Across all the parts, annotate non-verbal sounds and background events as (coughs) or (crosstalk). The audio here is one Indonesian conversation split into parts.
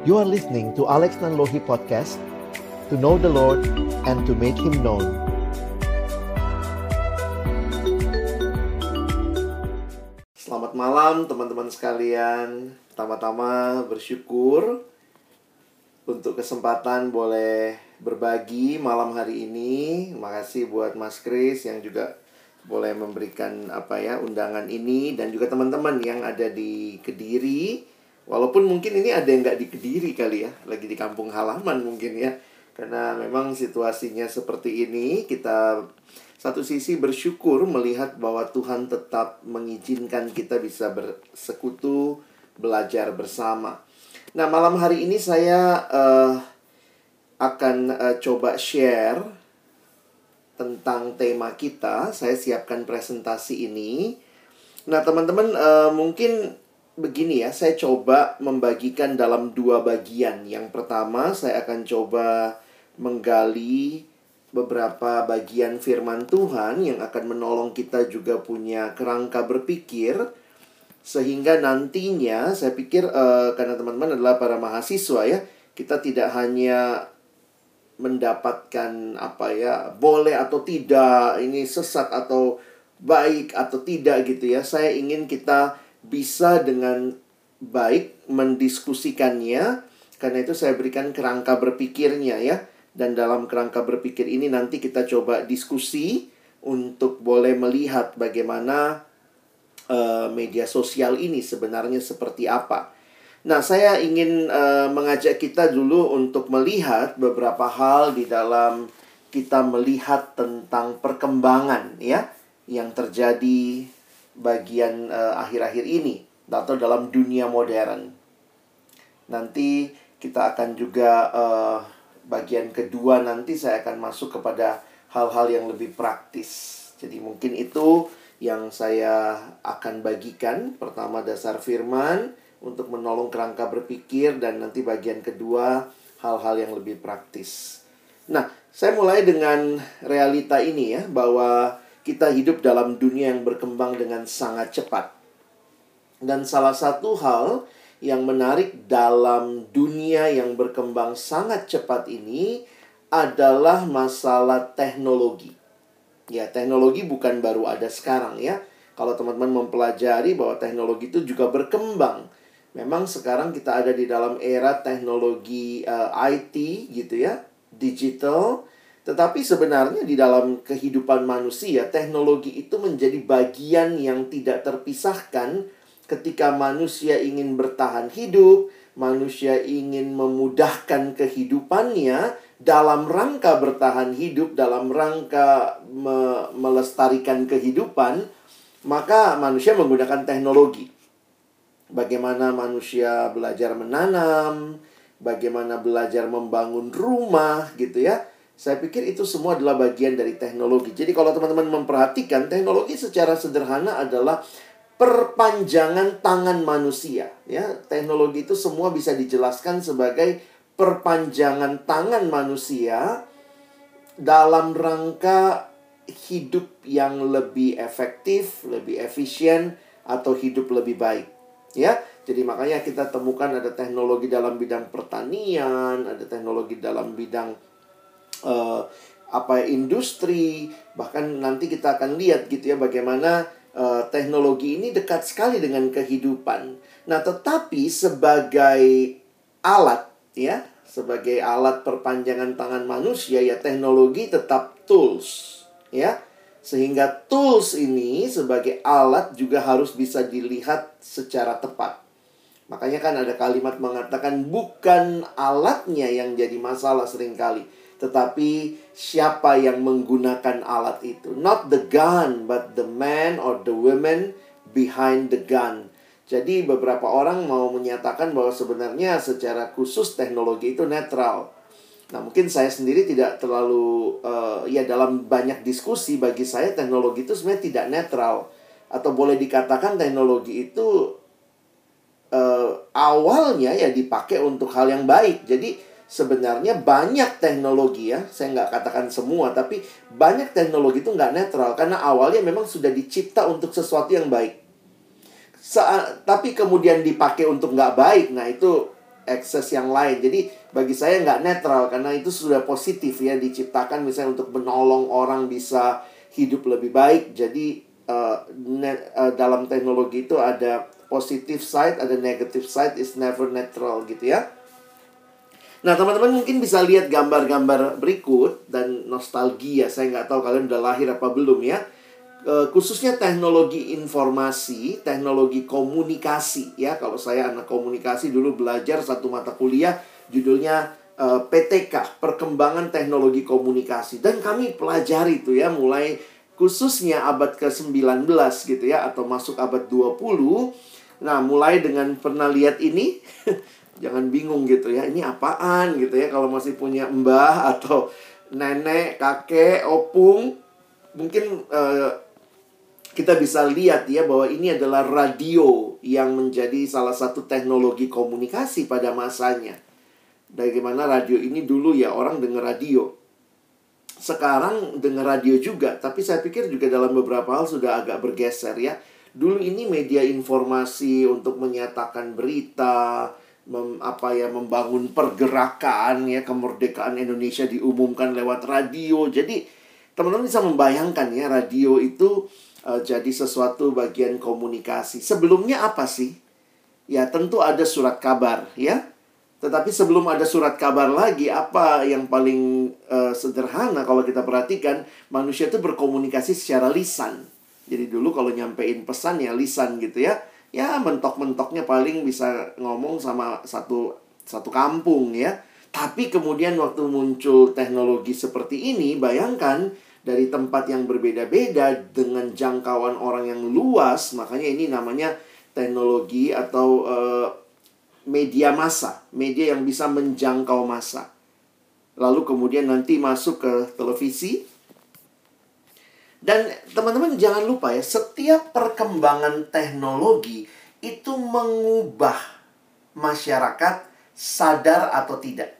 You are listening to Alex Nanlohi Podcast To know the Lord and to make Him known. Selamat malam teman-teman sekalian. Pertama-tama bersyukur Untuk kesempatan boleh berbagi malam hari ini. Terima kasih buat Mas Kris yang juga boleh memberikan apa ya undangan ini. Dan juga teman-teman yang ada di Kediri walaupun mungkin ini ada yang nggak di Kediri kali ya lagi di kampung halaman mungkin ya karena memang situasinya seperti ini kita satu sisi bersyukur melihat bahwa Tuhan tetap mengizinkan kita bisa bersekutu belajar bersama nah malam hari ini saya uh, akan uh, coba share tentang tema kita. Saya siapkan presentasi ini. Nah, teman-teman, uh, mungkin begini ya, saya coba membagikan dalam dua bagian. Yang pertama, saya akan coba menggali beberapa bagian firman Tuhan yang akan menolong kita juga punya kerangka berpikir sehingga nantinya saya pikir uh, karena teman-teman adalah para mahasiswa ya kita tidak hanya mendapatkan apa ya boleh atau tidak ini sesat atau baik atau tidak gitu ya saya ingin kita bisa dengan baik mendiskusikannya karena itu saya berikan kerangka berpikirnya ya. Dan dalam kerangka berpikir ini nanti kita coba diskusi untuk boleh melihat bagaimana uh, media sosial ini sebenarnya seperti apa. Nah, saya ingin uh, mengajak kita dulu untuk melihat beberapa hal di dalam kita melihat tentang perkembangan ya yang terjadi bagian eh, akhir-akhir uh, ini atau dalam dunia modern. Nanti kita akan juga uh, bagian kedua nanti saya akan masuk kepada hal-hal yang lebih praktis. Jadi mungkin itu yang saya akan bagikan. Pertama dasar firman, untuk menolong kerangka berpikir dan nanti bagian kedua hal-hal yang lebih praktis. Nah, saya mulai dengan realita ini ya bahwa kita hidup dalam dunia yang berkembang dengan sangat cepat. Dan salah satu hal yang menarik dalam dunia yang berkembang sangat cepat ini adalah masalah teknologi. Ya, teknologi bukan baru ada sekarang ya. Kalau teman-teman mempelajari bahwa teknologi itu juga berkembang memang sekarang kita ada di dalam era teknologi uh, eh, IT gitu ya, digital. Tetapi sebenarnya di dalam kehidupan manusia, teknologi itu menjadi bagian yang tidak terpisahkan ketika manusia ingin bertahan hidup, manusia ingin memudahkan kehidupannya dalam rangka bertahan hidup, dalam rangka me melestarikan kehidupan, maka manusia menggunakan teknologi bagaimana manusia belajar menanam, bagaimana belajar membangun rumah gitu ya. Saya pikir itu semua adalah bagian dari teknologi. Jadi kalau teman-teman memperhatikan teknologi secara sederhana adalah perpanjangan tangan manusia ya. Teknologi itu semua bisa dijelaskan sebagai perpanjangan tangan manusia dalam rangka hidup yang lebih efektif, lebih efisien atau hidup lebih baik ya. Jadi makanya kita temukan ada teknologi dalam bidang pertanian, ada teknologi dalam bidang uh, apa industri, bahkan nanti kita akan lihat gitu ya bagaimana uh, teknologi ini dekat sekali dengan kehidupan. Nah, tetapi sebagai alat ya, sebagai alat perpanjangan tangan manusia ya teknologi tetap tools ya sehingga tools ini sebagai alat juga harus bisa dilihat secara tepat. Makanya kan ada kalimat mengatakan bukan alatnya yang jadi masalah sering kali. Tetapi siapa yang menggunakan alat itu. Not the gun, but the man or the woman behind the gun. Jadi beberapa orang mau menyatakan bahwa sebenarnya secara khusus teknologi itu netral. Nah, mungkin saya sendiri tidak terlalu uh, ya dalam banyak diskusi bagi saya teknologi itu sebenarnya tidak netral atau boleh dikatakan teknologi itu uh, awalnya ya dipakai untuk hal yang baik. Jadi sebenarnya banyak teknologi ya, saya nggak katakan semua, tapi banyak teknologi itu nggak netral karena awalnya memang sudah dicipta untuk sesuatu yang baik. Sa tapi kemudian dipakai untuk nggak baik, nah itu akses yang lain. Jadi bagi saya nggak netral karena itu sudah positif ya diciptakan misalnya untuk menolong orang bisa hidup lebih baik. Jadi uh, uh, dalam teknologi itu ada positive side, ada negative side, is never netral gitu ya. Nah teman-teman mungkin bisa lihat gambar-gambar berikut dan nostalgia. Saya nggak tahu kalian udah lahir apa belum ya Eh, khususnya teknologi informasi, teknologi komunikasi ya. Kalau saya anak komunikasi dulu belajar satu mata kuliah judulnya eh, PTK, Perkembangan Teknologi Komunikasi dan kami pelajari itu ya mulai khususnya abad ke-19 gitu ya atau masuk abad 20. Nah, mulai dengan pernah lihat ini (laughs) jangan bingung gitu ya. Ini apaan gitu ya kalau masih punya mbah atau nenek, kakek, opung mungkin uh, kita bisa lihat ya bahwa ini adalah radio yang menjadi salah satu teknologi komunikasi pada masanya. Bagaimana radio ini dulu ya orang dengar radio. Sekarang dengar radio juga, tapi saya pikir juga dalam beberapa hal sudah agak bergeser ya. Dulu ini media informasi untuk menyatakan berita, mem, apa ya membangun pergerakan ya kemerdekaan Indonesia diumumkan lewat radio. Jadi teman-teman bisa membayangkan ya radio itu uh, jadi sesuatu bagian komunikasi. Sebelumnya apa sih? Ya, tentu ada surat kabar, ya. Tetapi sebelum ada surat kabar lagi, apa yang paling uh, sederhana kalau kita perhatikan, manusia itu berkomunikasi secara lisan. Jadi dulu kalau nyampein pesan ya lisan gitu ya. Ya mentok-mentoknya paling bisa ngomong sama satu satu kampung ya. Tapi kemudian waktu muncul teknologi seperti ini, bayangkan dari tempat yang berbeda-beda dengan jangkauan orang yang luas, makanya ini namanya teknologi atau uh, media massa, media yang bisa menjangkau massa. Lalu kemudian nanti masuk ke televisi. Dan teman-teman jangan lupa ya, setiap perkembangan teknologi itu mengubah masyarakat sadar atau tidak.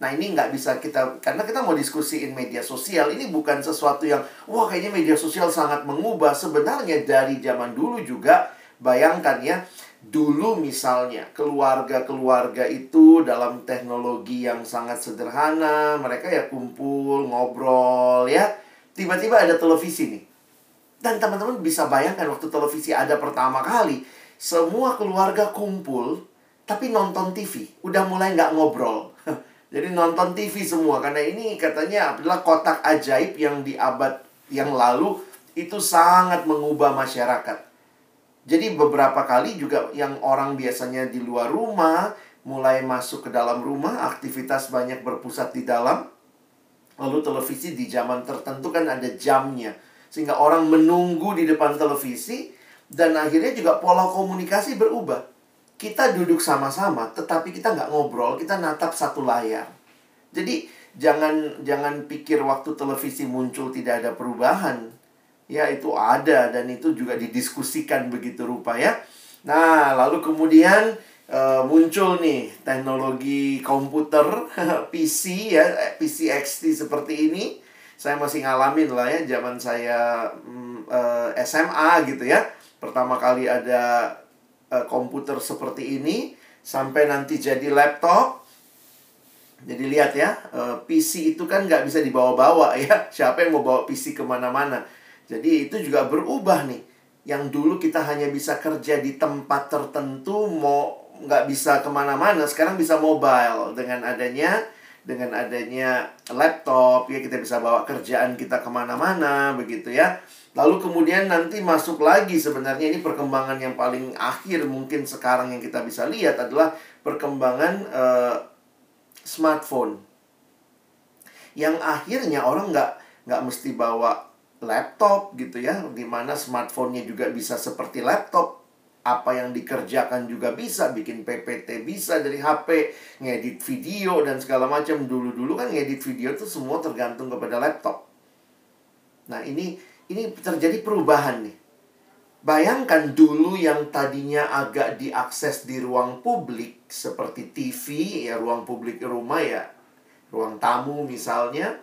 Nah ini nggak bisa kita, karena kita mau diskusiin media sosial, ini bukan sesuatu yang, wah kayaknya media sosial sangat mengubah. Sebenarnya dari zaman dulu juga, bayangkan ya, dulu misalnya keluarga-keluarga itu dalam teknologi yang sangat sederhana, mereka ya kumpul, ngobrol ya. Tiba-tiba ada televisi nih. Dan teman-teman bisa bayangkan waktu televisi ada pertama kali, semua keluarga kumpul, tapi nonton TV. Udah mulai nggak ngobrol. (laughs) Jadi nonton TV semua karena ini katanya adalah kotak ajaib yang di abad yang lalu itu sangat mengubah masyarakat. Jadi beberapa kali juga yang orang biasanya di luar rumah mulai masuk ke dalam rumah, aktivitas banyak berpusat di dalam. Lalu televisi di zaman tertentu kan ada jamnya. Sehingga orang menunggu di depan televisi dan akhirnya juga pola komunikasi berubah kita duduk sama-sama, tetapi kita nggak ngobrol, kita natap satu layar. Jadi jangan jangan pikir waktu televisi muncul tidak ada perubahan. Ya itu ada dan itu juga didiskusikan begitu rupa ya. Nah lalu kemudian uh, muncul nih teknologi komputer (laughs) PC ya PC XT seperti ini. Saya masih ngalamin lah ya zaman saya um, uh, eh, SMA gitu ya. Pertama kali ada uh, komputer seperti ini sampai nanti jadi laptop. Jadi lihat ya, uh, eh, PC itu kan nggak bisa dibawa-bawa (laughs) ya. Siapa yang mau bawa PC ke mana-mana? Jadi itu juga berubah nih. Yang dulu kita hanya bisa kerja di tempat tertentu, mau nggak bisa ke mana-mana. Sekarang bisa mobile dengan adanya dengan adanya laptop ya kita bisa bawa kerjaan kita ke mana-mana begitu ya Lalu kemudian nanti masuk lagi sebenarnya ini perkembangan yang paling akhir mungkin sekarang yang kita bisa lihat adalah perkembangan uh, smartphone. Yang akhirnya orang nggak nggak mesti bawa laptop gitu ya, di mana smartphone-nya juga bisa seperti laptop. Apa yang dikerjakan juga bisa, bikin PPT bisa dari HP, ngedit video dan segala macam. Dulu-dulu kan ngedit video itu semua tergantung kepada laptop. Nah ini ini terjadi perubahan nih. Bayangkan dulu yang tadinya agak diakses di ruang publik seperti TV ya ruang publik rumah ya ruang tamu misalnya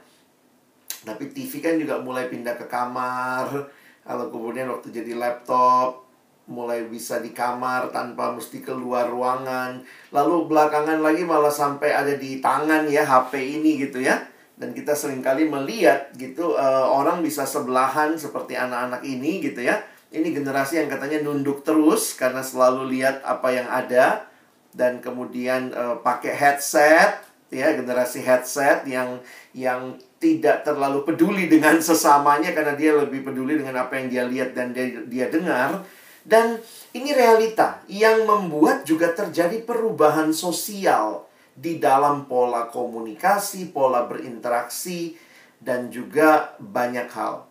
tapi TV kan juga mulai pindah ke kamar kalau kemudian waktu jadi laptop mulai bisa di kamar tanpa mesti keluar ruangan. Lalu belakangan lagi malah sampai ada di tangan ya HP ini gitu ya. Dan kita sering kali melihat gitu uh, orang bisa sebelahan seperti anak-anak ini gitu ya. Ini generasi yang katanya nunduk terus karena selalu lihat apa yang ada dan kemudian uh, pakai headset ya generasi headset yang yang tidak terlalu peduli dengan sesamanya karena dia lebih peduli dengan apa yang dia lihat dan dia, dia dengar dan ini realita yang membuat juga terjadi perubahan sosial di dalam pola komunikasi, pola berinteraksi, dan juga banyak hal.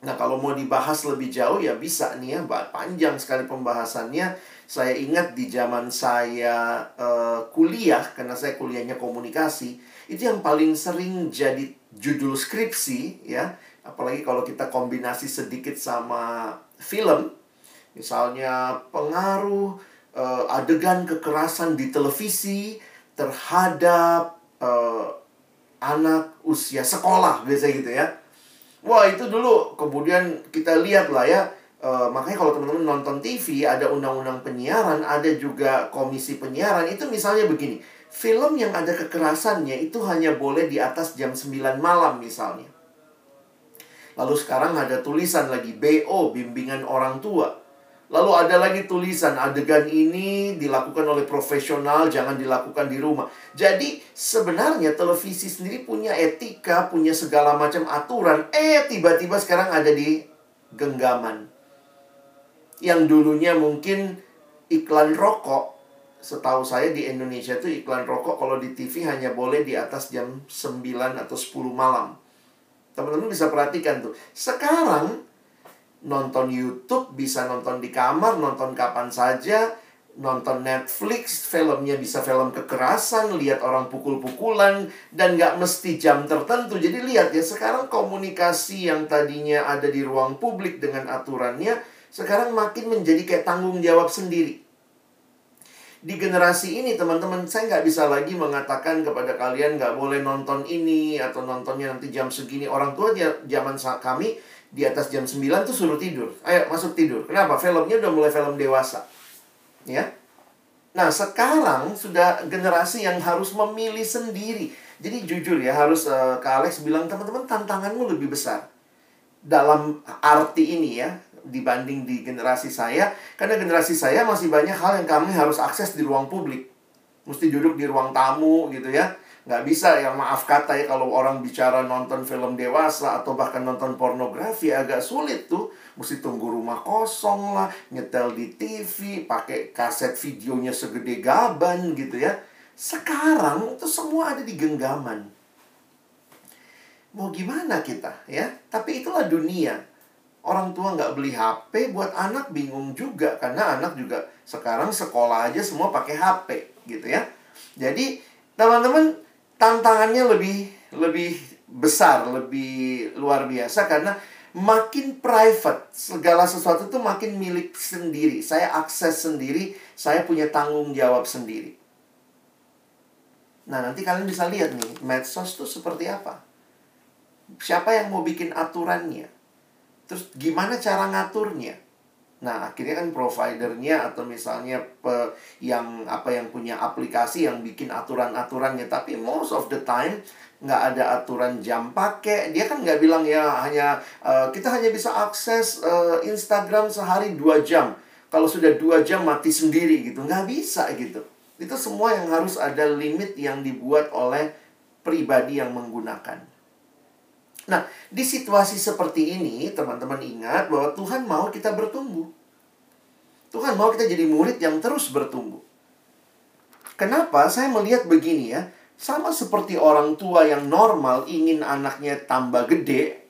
Nah, kalau mau dibahas lebih jauh ya bisa nih ya, panjang sekali pembahasannya. Saya ingat di zaman saya uh, kuliah, karena saya kuliahnya komunikasi, itu yang paling sering jadi judul skripsi ya, apalagi kalau kita kombinasi sedikit sama film, Misalnya pengaruh uh, adegan kekerasan di televisi terhadap uh, anak usia sekolah biasanya gitu ya. Wah itu dulu kemudian kita lihat lah ya. Uh, makanya kalau teman-teman nonton TV ada undang-undang penyiaran, ada juga komisi penyiaran itu misalnya begini. Film yang ada kekerasannya itu hanya boleh di atas jam 9 malam misalnya. Lalu sekarang ada tulisan lagi BO, bimbingan orang tua. Lalu ada lagi tulisan adegan ini dilakukan oleh profesional, jangan dilakukan di rumah. Jadi sebenarnya televisi sendiri punya etika, punya segala macam aturan. Eh tiba-tiba sekarang ada di genggaman. Yang dulunya mungkin iklan rokok. Setahu saya di Indonesia itu iklan rokok kalau di TV hanya boleh di atas jam 9 atau 10 malam. Teman-teman bisa perhatikan tuh. Sekarang nonton YouTube, bisa nonton di kamar, nonton kapan saja, nonton Netflix, filmnya bisa film kekerasan, lihat orang pukul-pukulan, dan nggak mesti jam tertentu. Jadi lihat ya, sekarang komunikasi yang tadinya ada di ruang publik dengan aturannya, sekarang makin menjadi kayak tanggung jawab sendiri. Di generasi ini, teman-teman, saya nggak bisa lagi mengatakan kepada kalian nggak boleh nonton ini atau nontonnya nanti jam segini. Orang tua zaman kami di atas jam 9 tuh suruh tidur. Ayo masuk tidur. Kenapa? Filmnya udah mulai film dewasa. Ya. Nah, sekarang sudah generasi yang harus memilih sendiri. Jadi jujur ya, harus uh, Kak Alex bilang teman-teman tantanganmu lebih besar. Dalam arti ini ya, dibanding di generasi saya, karena generasi saya masih banyak hal yang kami harus akses di ruang publik. Mesti duduk di ruang tamu gitu ya nggak bisa ya maaf kata ya kalau orang bicara nonton film dewasa atau bahkan nonton pornografi agak sulit tuh. Mesti tunggu rumah kosong lah nyetel di TV pakai kaset videonya segede gaban gitu ya. Sekarang itu semua ada di genggaman. Mau gimana kita ya? Tapi itulah dunia. Orang tua nggak beli HP buat anak bingung juga. Karena anak juga sekarang sekolah aja semua pakai HP gitu ya. Jadi teman-teman tantangannya lebih lebih besar, lebih luar biasa karena makin private, segala sesuatu itu makin milik sendiri. Saya akses sendiri, saya punya tanggung jawab sendiri. Nah, nanti kalian bisa lihat nih, medsos itu seperti apa. Siapa yang mau bikin aturannya? Terus gimana cara ngaturnya? Nah, akhirnya kan providernya atau misalnya pe, yang apa yang punya aplikasi yang bikin aturan-aturannya, tapi most of the time nggak ada aturan jam pakai. Dia kan nggak bilang ya hanya uh, kita hanya bisa akses uh, Instagram sehari dua jam. Kalau sudah dua jam mati sendiri gitu, nggak bisa gitu. Itu semua yang harus ada limit yang dibuat oleh pribadi yang menggunakan. Nah, di situasi seperti ini, teman-teman ingat bahwa Tuhan mau kita bertumbuh. Tuhan mau kita jadi murid yang terus bertumbuh. Kenapa? Saya melihat begini ya. Sama seperti orang tua yang normal ingin anaknya tambah gede,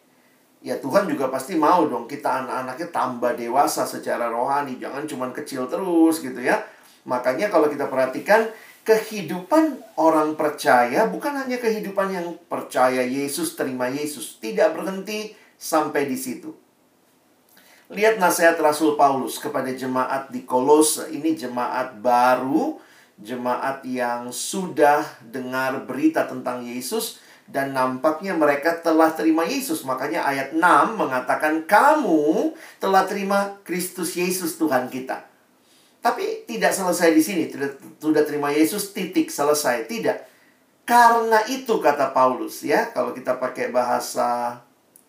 ya Tuhan juga pasti mau dong kita anak-anaknya tambah dewasa secara rohani. Jangan cuma kecil terus gitu ya. Makanya kalau kita perhatikan, kehidupan orang percaya bukan hanya kehidupan yang percaya Yesus, terima Yesus. Tidak berhenti sampai di situ. Lihat nasihat Rasul Paulus kepada jemaat di Kolose. Ini jemaat baru, jemaat yang sudah dengar berita tentang Yesus dan nampaknya mereka telah terima Yesus. Makanya ayat 6 mengatakan kamu telah terima Kristus Yesus Tuhan kita. Tapi tidak selesai di sini. Tidak, sudah terima Yesus titik selesai. Tidak. Karena itu kata Paulus ya, kalau kita pakai bahasa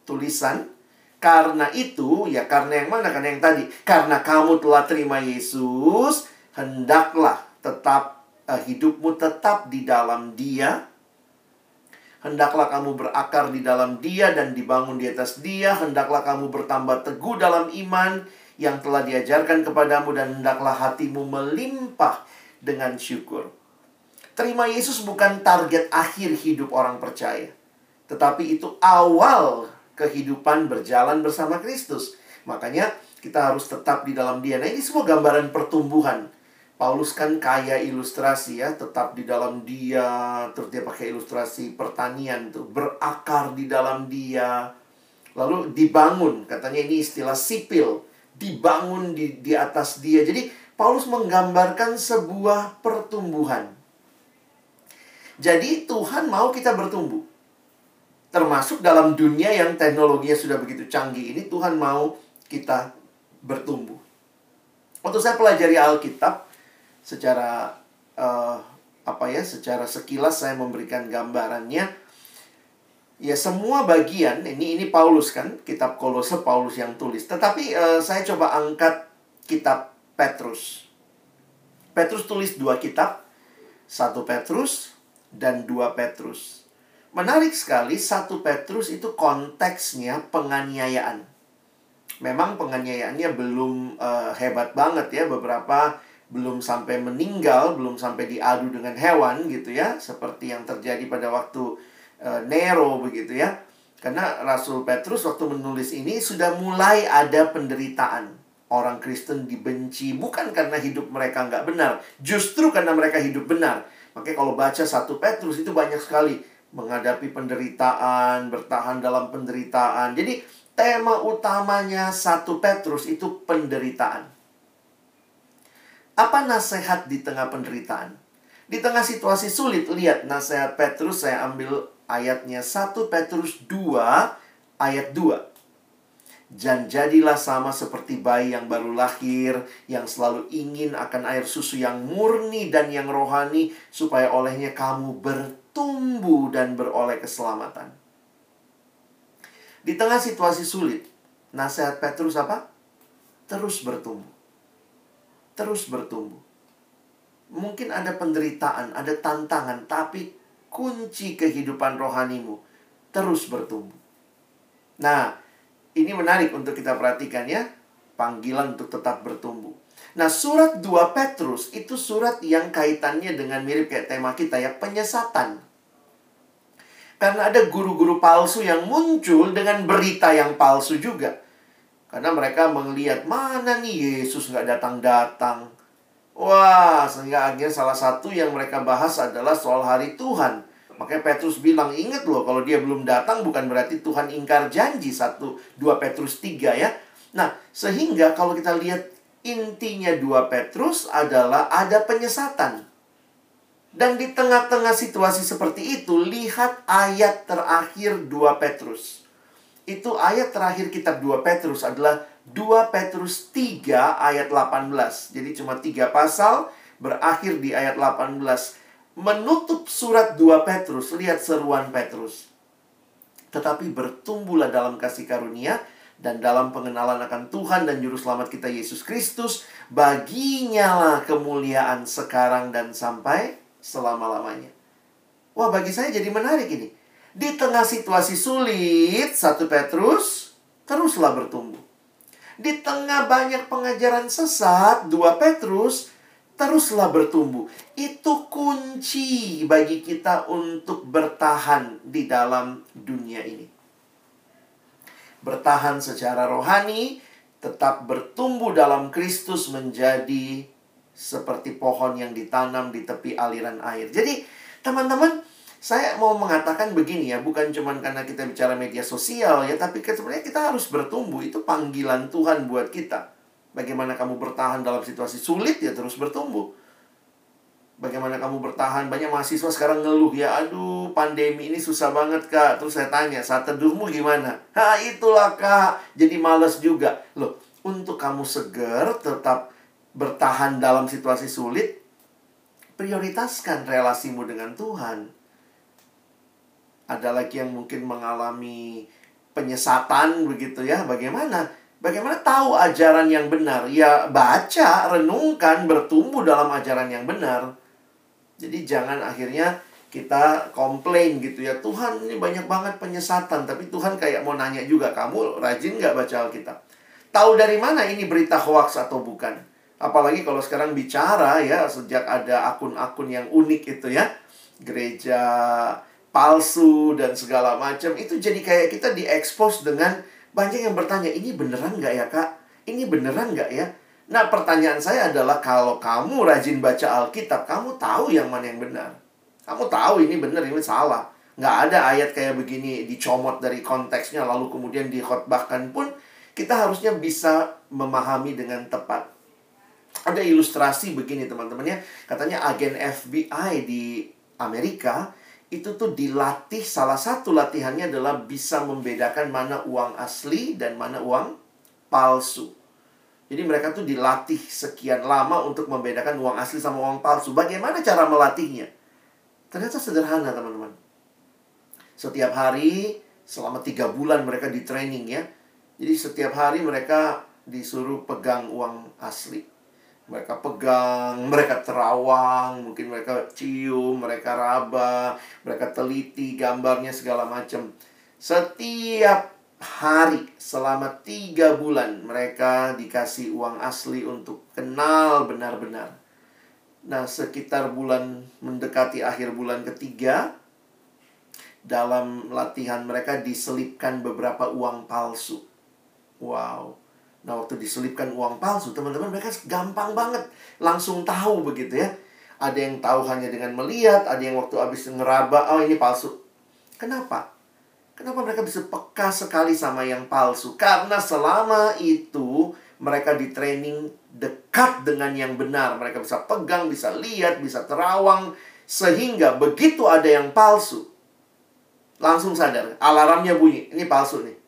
tulisan, karena itu ya karena yang mana? Karena yang tadi. Karena kamu telah terima Yesus, hendaklah tetap uh, hidupmu tetap di dalam Dia Hendaklah kamu berakar di dalam dia dan dibangun di atas dia. Hendaklah kamu bertambah teguh dalam iman yang telah diajarkan kepadamu dan hendaklah hatimu melimpah dengan syukur. Terima Yesus bukan target akhir hidup orang percaya. Tetapi itu awal kehidupan berjalan bersama Kristus. Makanya kita harus tetap di dalam dia. Nah ini semua gambaran pertumbuhan Paulus kan kaya ilustrasi ya, tetap di dalam dia, terus dia pakai ilustrasi pertanian tuh, berakar di dalam dia. Lalu dibangun, katanya ini istilah sipil, dibangun di di atas dia. Jadi Paulus menggambarkan sebuah pertumbuhan. Jadi Tuhan mau kita bertumbuh. Termasuk dalam dunia yang teknologinya sudah begitu canggih ini, Tuhan mau kita bertumbuh. Waktu saya pelajari Alkitab, secara uh, apa ya secara sekilas saya memberikan gambarannya ya semua bagian ini ini Paulus kan kitab Kolose Paulus yang tulis. Tetapi uh, saya coba angkat kitab Petrus. Petrus tulis dua kitab satu Petrus dan dua Petrus. Menarik sekali satu Petrus itu konteksnya penganiayaan. Memang penganiayaannya belum uh, hebat banget ya beberapa belum sampai meninggal, belum sampai diadu dengan hewan gitu ya, seperti yang terjadi pada waktu e, Nero begitu ya. Karena Rasul Petrus waktu menulis ini sudah mulai ada penderitaan. Orang Kristen dibenci bukan karena hidup mereka nggak benar, justru karena mereka hidup benar. Makanya kalau baca satu Petrus itu banyak sekali menghadapi penderitaan, bertahan dalam penderitaan. Jadi tema utamanya satu Petrus itu penderitaan. Apa nasihat di tengah penderitaan? Di tengah situasi sulit, lihat nasihat Petrus, saya ambil ayatnya 1 Petrus 2 ayat 2. Dan jadilah sama seperti bayi yang baru lahir, yang selalu ingin akan air susu yang murni dan yang rohani, supaya olehnya kamu bertumbuh dan beroleh keselamatan. Di tengah situasi sulit, nasihat Petrus apa? Terus bertumbuh terus bertumbuh. Mungkin ada penderitaan, ada tantangan, tapi kunci kehidupan rohanimu terus bertumbuh. Nah, ini menarik untuk kita perhatikan ya, panggilan untuk tetap bertumbuh. Nah, surat 2 Petrus itu surat yang kaitannya dengan mirip kayak tema kita ya, penyesatan. Karena ada guru-guru palsu yang muncul dengan berita yang palsu juga. Karena mereka melihat mana nih Yesus nggak datang-datang. Wah, sehingga akhirnya salah satu yang mereka bahas adalah soal hari Tuhan. Makanya Petrus bilang, ingat loh kalau dia belum datang bukan berarti Tuhan ingkar janji. Satu, dua Petrus tiga ya. Nah, sehingga kalau kita lihat intinya dua Petrus adalah ada penyesatan. Dan di tengah-tengah situasi seperti itu, lihat ayat terakhir dua Petrus itu ayat terakhir kitab 2 Petrus adalah 2 Petrus 3 ayat 18. Jadi cuma tiga pasal berakhir di ayat 18. Menutup surat 2 Petrus, lihat seruan Petrus. Tetapi bertumbuhlah dalam kasih karunia dan dalam pengenalan akan Tuhan dan Juru Selamat kita Yesus Kristus. Baginya lah kemuliaan sekarang dan sampai selama-lamanya. Wah bagi saya jadi menarik ini. Di tengah situasi sulit, satu Petrus teruslah bertumbuh. Di tengah banyak pengajaran sesat, dua Petrus teruslah bertumbuh. Itu kunci bagi kita untuk bertahan di dalam dunia ini. Bertahan secara rohani, tetap bertumbuh dalam Kristus menjadi seperti pohon yang ditanam di tepi aliran air. Jadi, teman-teman, saya mau mengatakan begini ya, bukan cuma karena kita bicara media sosial ya, tapi sebenarnya kita harus bertumbuh. Itu panggilan Tuhan buat kita. Bagaimana kamu bertahan dalam situasi sulit ya terus bertumbuh. Bagaimana kamu bertahan? Banyak mahasiswa sekarang ngeluh ya, aduh pandemi ini susah banget kak. Terus saya tanya, saat teduhmu gimana? Ha itulah kak, jadi males juga. Loh, untuk kamu seger, tetap bertahan dalam situasi sulit, prioritaskan relasimu dengan Tuhan. Ada lagi yang mungkin mengalami penyesatan begitu ya, bagaimana? Bagaimana tahu ajaran yang benar? Ya baca, renungkan, bertumbuh dalam ajaran yang benar. Jadi jangan akhirnya kita komplain gitu ya Tuhan ini banyak banget penyesatan Tapi Tuhan kayak mau nanya juga Kamu rajin nggak baca Alkitab? Tahu dari mana ini berita hoax atau bukan? Apalagi kalau sekarang bicara ya Sejak ada akun-akun yang unik itu ya Gereja palsu dan segala macam Itu jadi kayak kita diekspos dengan Banyak yang bertanya Ini beneran nggak ya kak? Ini beneran nggak ya? Nah, pertanyaan saya adalah kalau kamu rajin baca Alkitab, kamu tahu yang mana yang benar. Kamu tahu ini benar, ini salah. Nggak ada ayat kayak begini dicomot dari konteksnya, lalu kemudian dikhotbahkan pun, kita harusnya bisa memahami dengan tepat. Ada ilustrasi begini teman-teman ya. Katanya agen FBI di Amerika itu tuh dilatih, salah satu latihannya adalah bisa membedakan mana uang asli dan mana uang palsu. Jadi mereka tuh dilatih sekian lama untuk membedakan uang asli sama uang palsu. Bagaimana cara melatihnya? Ternyata sederhana teman-teman. Setiap hari selama tiga bulan mereka di training ya. Jadi setiap hari mereka disuruh pegang uang asli. Mereka pegang, mereka terawang, mungkin mereka cium, mereka raba, mereka teliti gambarnya segala macam. Setiap hari selama tiga bulan mereka dikasih uang asli untuk kenal benar-benar. Nah, sekitar bulan mendekati akhir bulan ketiga, dalam latihan mereka diselipkan beberapa uang palsu. Wow. Nah, waktu diselipkan uang palsu, teman-teman mereka gampang banget langsung tahu begitu ya. Ada yang tahu hanya dengan melihat, ada yang waktu habis ngeraba, oh ini palsu. Kenapa? Kenapa mereka bisa peka sekali sama yang palsu? Karena selama itu mereka di training dekat dengan yang benar. Mereka bisa pegang, bisa lihat, bisa terawang. Sehingga begitu ada yang palsu, langsung sadar. Alarmnya bunyi, ini palsu nih.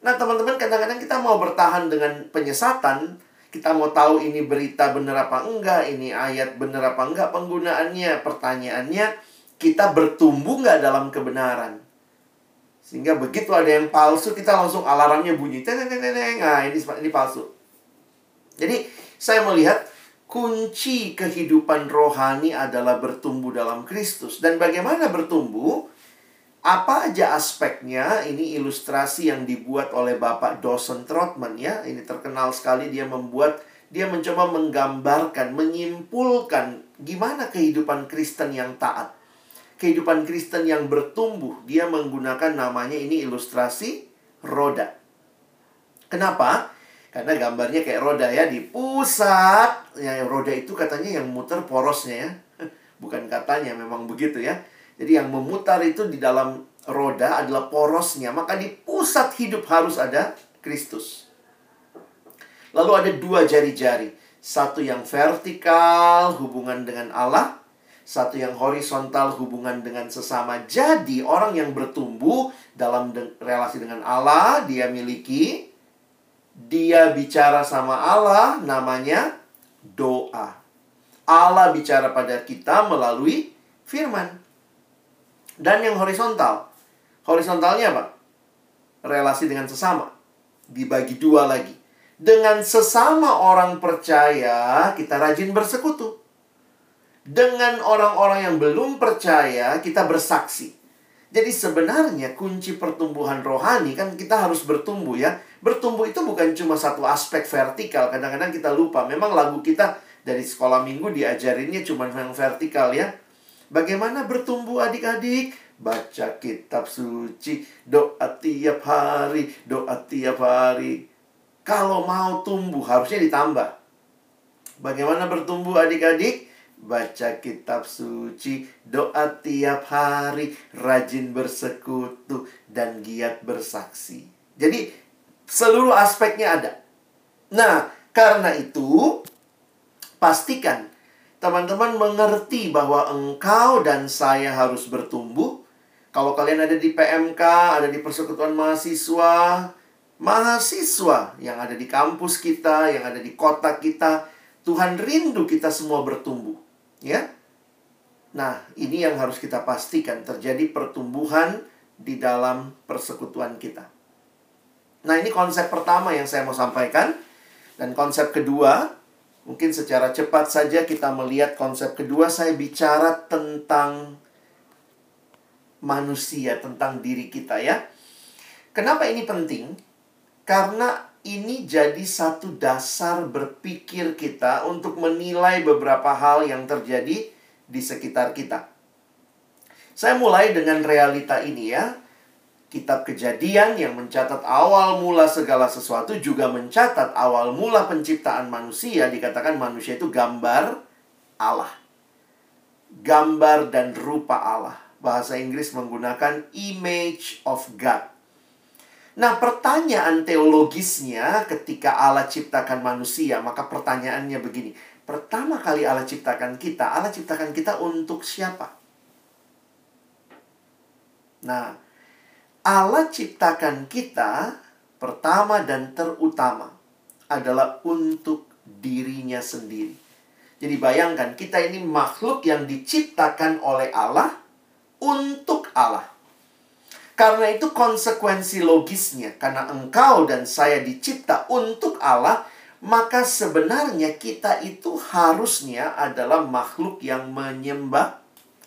Nah teman-teman kadang-kadang kita mau bertahan dengan penyesatan. Kita mau tahu ini berita benar apa enggak, ini ayat benar apa enggak penggunaannya. Pertanyaannya, kita bertumbuh nggak dalam kebenaran? Sehingga begitu ada yang palsu, kita langsung alarmnya bunyi. Nah, ini, ini palsu. Jadi, saya melihat kunci kehidupan rohani adalah bertumbuh dalam Kristus. Dan bagaimana bertumbuh? Apa aja aspeknya? Ini ilustrasi yang dibuat oleh Bapak Dawson Trotman ya. Ini terkenal sekali dia membuat dia mencoba menggambarkan, menyimpulkan gimana kehidupan Kristen yang taat kehidupan Kristen yang bertumbuh, dia menggunakan namanya ini ilustrasi roda. Kenapa? Karena gambarnya kayak roda ya di pusat. Ya, roda itu katanya yang muter porosnya ya. (laughs) Bukan katanya, memang begitu ya. Jadi yang memutar itu di dalam roda adalah porosnya. Maka di pusat hidup harus ada Kristus. Lalu ada dua jari-jari. Satu yang vertikal, hubungan dengan Allah satu yang horizontal hubungan dengan sesama. Jadi orang yang bertumbuh dalam de relasi dengan Allah, dia miliki dia bicara sama Allah namanya doa. Allah bicara pada kita melalui firman. Dan yang horizontal. Horizontalnya apa? Relasi dengan sesama. Dibagi dua lagi. Dengan sesama orang percaya, kita rajin bersekutu dengan orang-orang yang belum percaya, kita bersaksi. Jadi sebenarnya kunci pertumbuhan rohani kan kita harus bertumbuh ya. Bertumbuh itu bukan cuma satu aspek vertikal. Kadang-kadang kita lupa. Memang lagu kita dari sekolah minggu diajarinnya cuma yang vertikal ya. Bagaimana bertumbuh adik-adik? Baca kitab suci, doa tiap hari, doa tiap hari. Kalau mau tumbuh harusnya ditambah. Bagaimana bertumbuh adik-adik? baca kitab suci, doa tiap hari, rajin bersekutu, dan giat bersaksi. Jadi, seluruh aspeknya ada. Nah, karena itu, pastikan teman-teman mengerti bahwa engkau dan saya harus bertumbuh. Kalau kalian ada di PMK, ada di persekutuan mahasiswa, mahasiswa yang ada di kampus kita, yang ada di kota kita, Tuhan rindu kita semua bertumbuh, ya. Nah, ini yang harus kita pastikan terjadi pertumbuhan di dalam persekutuan kita. Nah, ini konsep pertama yang saya mau sampaikan. Dan konsep kedua, mungkin secara cepat saja kita melihat konsep kedua, saya bicara tentang manusia, tentang diri kita ya. Kenapa ini penting? Karena ini jadi satu dasar berpikir kita untuk menilai beberapa hal yang terjadi di sekitar kita. Saya mulai dengan realita ini ya. Kitab Kejadian yang mencatat awal mula segala sesuatu juga mencatat awal mula penciptaan manusia. Dikatakan manusia itu gambar Allah. Gambar dan rupa Allah. Bahasa Inggris menggunakan image of God. Nah, pertanyaan teologisnya ketika Allah ciptakan manusia, maka pertanyaannya begini. Pertama kali Allah ciptakan kita, Allah ciptakan kita untuk siapa? Nah, Allah ciptakan kita pertama dan terutama adalah untuk dirinya sendiri. Jadi bayangkan kita ini makhluk yang diciptakan oleh Allah untuk Allah. Karena itu konsekuensi logisnya karena engkau dan saya dicipta untuk Allah, maka sebenarnya kita itu harusnya adalah makhluk yang menyembah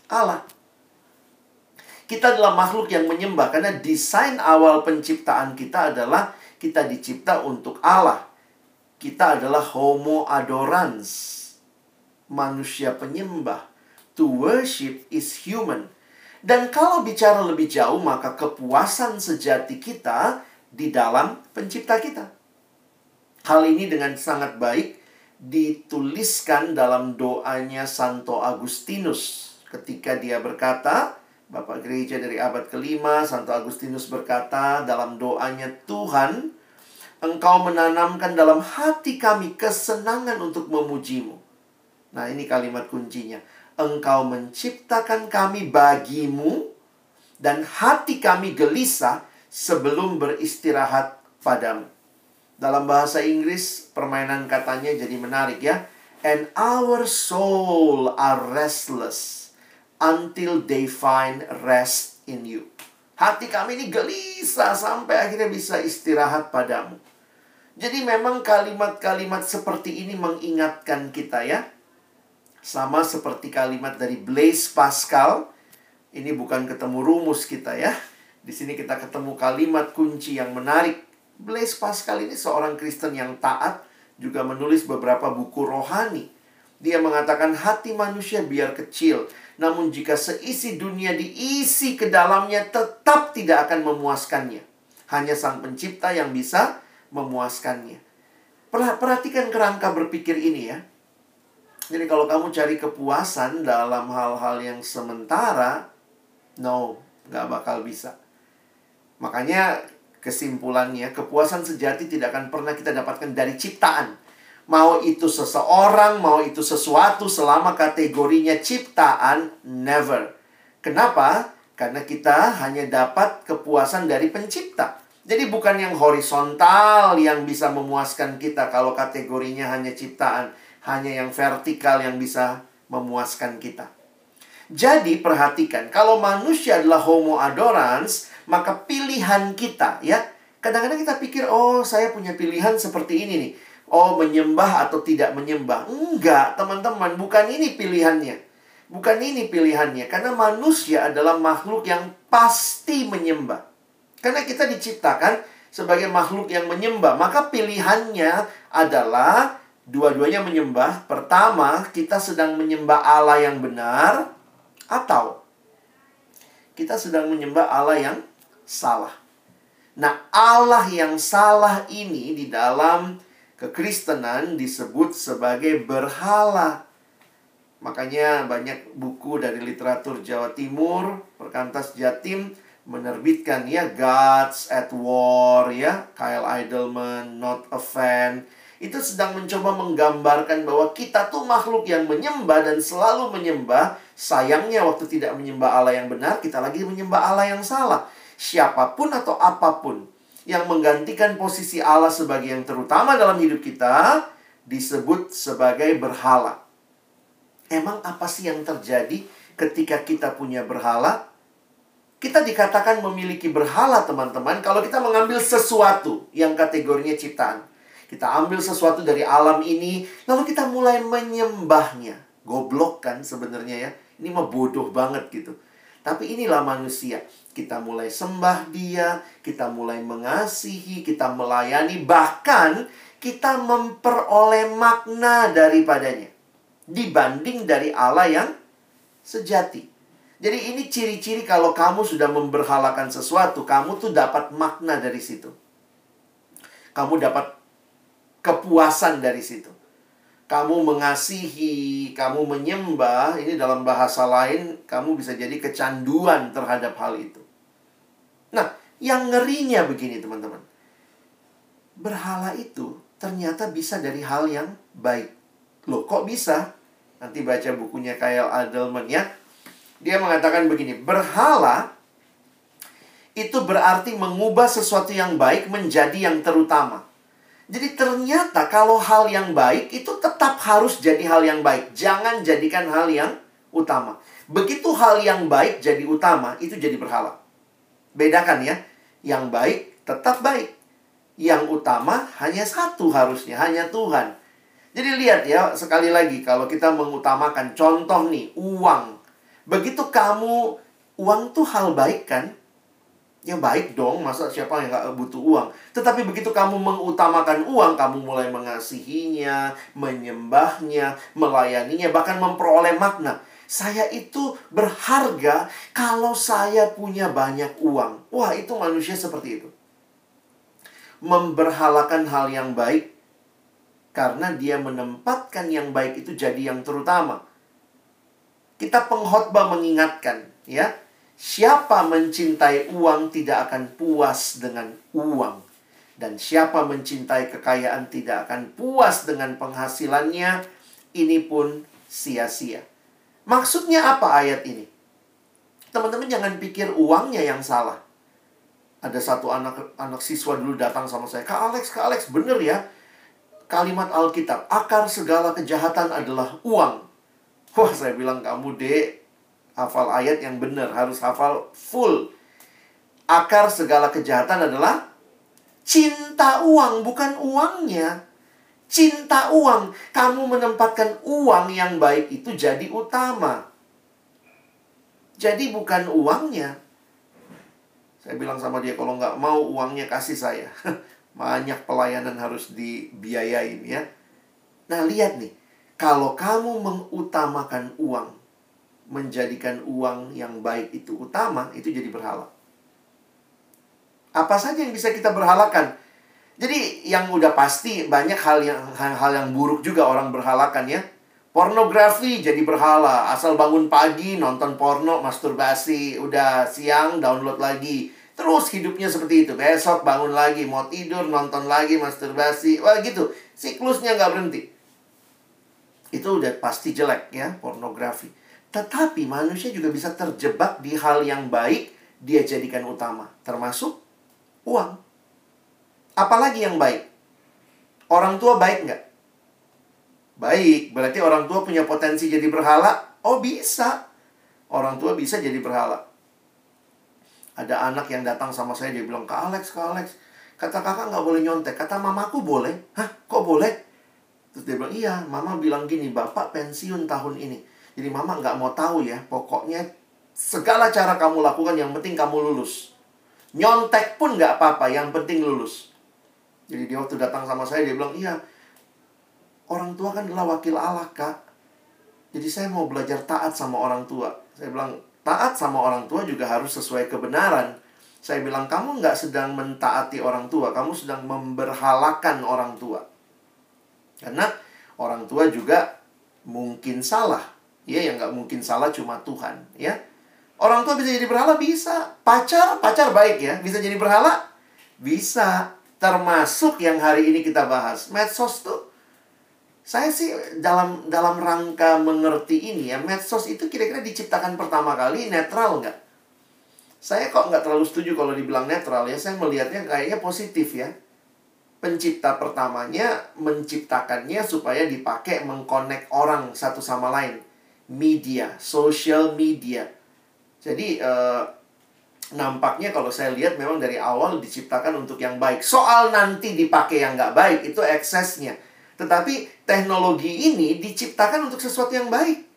Allah. Kita adalah makhluk yang menyembah karena desain awal penciptaan kita adalah kita dicipta untuk Allah. Kita adalah homo adorans. Manusia penyembah. To worship is human. Dan kalau bicara lebih jauh, maka kepuasan sejati kita di dalam pencipta kita. Hal ini dengan sangat baik dituliskan dalam doanya Santo Agustinus ketika dia berkata, Bapak gereja dari abad kelima, Santo Agustinus berkata dalam doanya, Tuhan, Engkau menanamkan dalam hati kami kesenangan untuk memujimu. Nah ini kalimat kuncinya. Engkau menciptakan kami bagimu dan hati kami gelisah sebelum beristirahat padamu. Dalam bahasa Inggris, permainan katanya jadi menarik ya. And our soul are restless until they find rest in you. Hati kami ini gelisah sampai akhirnya bisa istirahat padamu. Jadi memang kalimat-kalimat seperti ini mengingatkan kita ya. Sama seperti kalimat dari Blaise Pascal. Ini bukan ketemu rumus kita ya. Di sini kita ketemu kalimat kunci yang menarik. Blaise Pascal ini seorang Kristen yang taat, juga menulis beberapa buku rohani. Dia mengatakan hati manusia biar kecil, namun jika seisi dunia diisi ke dalamnya tetap tidak akan memuaskannya. Hanya sang pencipta yang bisa memuaskannya. Perhatikan kerangka berpikir ini ya. Jadi kalau kamu cari kepuasan dalam hal-hal yang sementara, no, nggak bakal bisa. Makanya kesimpulannya, kepuasan sejati tidak akan pernah kita dapatkan dari ciptaan mau itu seseorang, mau itu sesuatu selama kategorinya ciptaan, never. Kenapa? Karena kita hanya dapat kepuasan dari pencipta. Jadi bukan yang horizontal yang bisa memuaskan kita kalau kategorinya hanya ciptaan, hanya yang vertikal yang bisa memuaskan kita. Jadi perhatikan, kalau manusia adalah homo adorans, maka pilihan kita ya, kadang-kadang kita pikir, oh saya punya pilihan seperti ini nih Oh, menyembah atau tidak menyembah. Enggak, teman-teman, bukan ini pilihannya. Bukan ini pilihannya. Karena manusia adalah makhluk yang pasti menyembah. Karena kita diciptakan sebagai makhluk yang menyembah. Maka pilihannya adalah dua-duanya menyembah. Pertama, kita sedang menyembah Allah yang benar. Atau kita sedang menyembah Allah yang salah. Nah, Allah yang salah ini di dalam kekristenan disebut sebagai berhala. Makanya banyak buku dari literatur Jawa Timur, Perkantas Jatim menerbitkan ya Gods at War ya, Kyle Idleman, Not a Fan. itu sedang mencoba menggambarkan bahwa kita tuh makhluk yang menyembah dan selalu menyembah. Sayangnya waktu tidak menyembah Allah yang benar, kita lagi menyembah Allah yang salah. Siapa pun atau apa pun yang menggantikan posisi Allah sebagai yang terutama dalam hidup kita disebut sebagai berhala. Emang apa sih yang terjadi ketika kita punya berhala? Kita dikatakan memiliki berhala, teman-teman, kalau kita mengambil sesuatu yang kategorinya ciptaan. Kita ambil sesuatu dari alam ini, lalu kita mulai menyembahnya. Goblok kan sebenarnya ya. Ini mah bodoh banget gitu. Tapi inilah manusia. Kita mulai sembah dia, kita mulai mengasihi, kita melayani, bahkan kita memperoleh makna daripadanya. Dibanding dari Allah yang sejati. Jadi ini ciri-ciri kalau kamu sudah memberhalakan sesuatu, kamu tuh dapat makna dari situ. Kamu dapat kepuasan dari situ. Kamu mengasihi, kamu menyembah, ini dalam bahasa lain kamu bisa jadi kecanduan terhadap hal itu. Nah, yang ngerinya begini teman-teman. Berhala itu ternyata bisa dari hal yang baik. Loh, kok bisa? Nanti baca bukunya Kyle Adelman ya. Dia mengatakan begini, berhala itu berarti mengubah sesuatu yang baik menjadi yang terutama. Jadi ternyata kalau hal yang baik itu tetap harus jadi hal yang baik. Jangan jadikan hal yang utama. Begitu hal yang baik jadi utama, itu jadi berhala. Bedakan ya. Yang baik tetap baik. Yang utama hanya satu harusnya, hanya Tuhan. Jadi lihat ya, sekali lagi kalau kita mengutamakan contoh nih, uang. Begitu kamu, uang tuh hal baik kan? Ya baik dong, masa siapa yang gak butuh uang. Tetapi begitu kamu mengutamakan uang, kamu mulai mengasihinya, menyembahnya, melayaninya, bahkan memperoleh makna. Saya itu berharga kalau saya punya banyak uang. Wah, itu manusia seperti itu. Memberhalakan hal yang baik karena dia menempatkan yang baik itu jadi yang terutama. Kita pengkhotbah mengingatkan, ya Siapa mencintai uang tidak akan puas dengan uang. Dan siapa mencintai kekayaan tidak akan puas dengan penghasilannya. Ini pun sia-sia. Maksudnya apa ayat ini? Teman-teman jangan pikir uangnya yang salah. Ada satu anak anak siswa dulu datang sama saya, Kak Alex, Kak Alex, bener ya? Kalimat Alkitab, akar segala kejahatan adalah uang. Wah, saya bilang, kamu dek, hafal ayat yang benar, harus hafal full. Akar segala kejahatan adalah cinta uang, bukan uangnya. Cinta uang. Kamu menempatkan uang yang baik itu jadi utama. Jadi bukan uangnya. Saya bilang sama dia, kalau nggak mau uangnya kasih saya. (laughs) Banyak pelayanan harus dibiayain ya. Nah lihat nih, kalau kamu mengutamakan uang, menjadikan uang yang baik itu utama, itu jadi berhala. Apa saja yang bisa kita berhalakan? Jadi yang udah pasti banyak hal yang hal yang buruk juga orang berhalakan ya. Pornografi jadi berhala, asal bangun pagi nonton porno, masturbasi, udah siang download lagi. Terus hidupnya seperti itu. Besok bangun lagi, mau tidur, nonton lagi, masturbasi. Wah gitu. Siklusnya nggak berhenti. Itu udah pasti jelek ya, pornografi. Tetapi manusia juga bisa terjebak di hal yang baik, dia jadikan utama, termasuk uang. Apalagi yang baik? Orang tua baik nggak? Baik, berarti orang tua punya potensi jadi berhala? Oh bisa. Orang tua bisa jadi berhala. Ada anak yang datang sama saya, dia bilang, Kak Alex, Kak Alex, kata kakak nggak boleh nyontek. Kata mamaku boleh. Hah, kok boleh? Terus dia bilang, iya, mama bilang gini, bapak pensiun tahun ini jadi mama nggak mau tahu ya, pokoknya segala cara kamu lakukan yang penting kamu lulus. Nyontek pun nggak apa-apa, yang penting lulus. Jadi dia waktu datang sama saya, dia bilang, iya, orang tua kan adalah wakil Allah, Kak. Jadi saya mau belajar taat sama orang tua. Saya bilang, taat sama orang tua juga harus sesuai kebenaran. Saya bilang, kamu nggak sedang mentaati orang tua, kamu sedang memberhalakan orang tua. Karena orang tua juga mungkin salah. Ya, yang nggak mungkin salah cuma Tuhan, ya. Orang tua bisa jadi berhala bisa. Pacar, pacar baik ya. Bisa jadi berhala? Bisa. Termasuk yang hari ini kita bahas. Medsos tuh saya sih dalam dalam rangka mengerti ini ya, medsos itu kira-kira diciptakan pertama kali netral nggak? Saya kok nggak terlalu setuju kalau dibilang netral ya. Saya melihatnya kayaknya positif ya. Pencipta pertamanya menciptakannya supaya dipakai mengkonek orang satu sama lain. Media, social media. Jadi eh, nampaknya kalau saya lihat memang dari awal diciptakan untuk yang baik. Soal nanti dipakai yang nggak baik itu eksesnya. Tetapi teknologi ini diciptakan untuk sesuatu yang baik.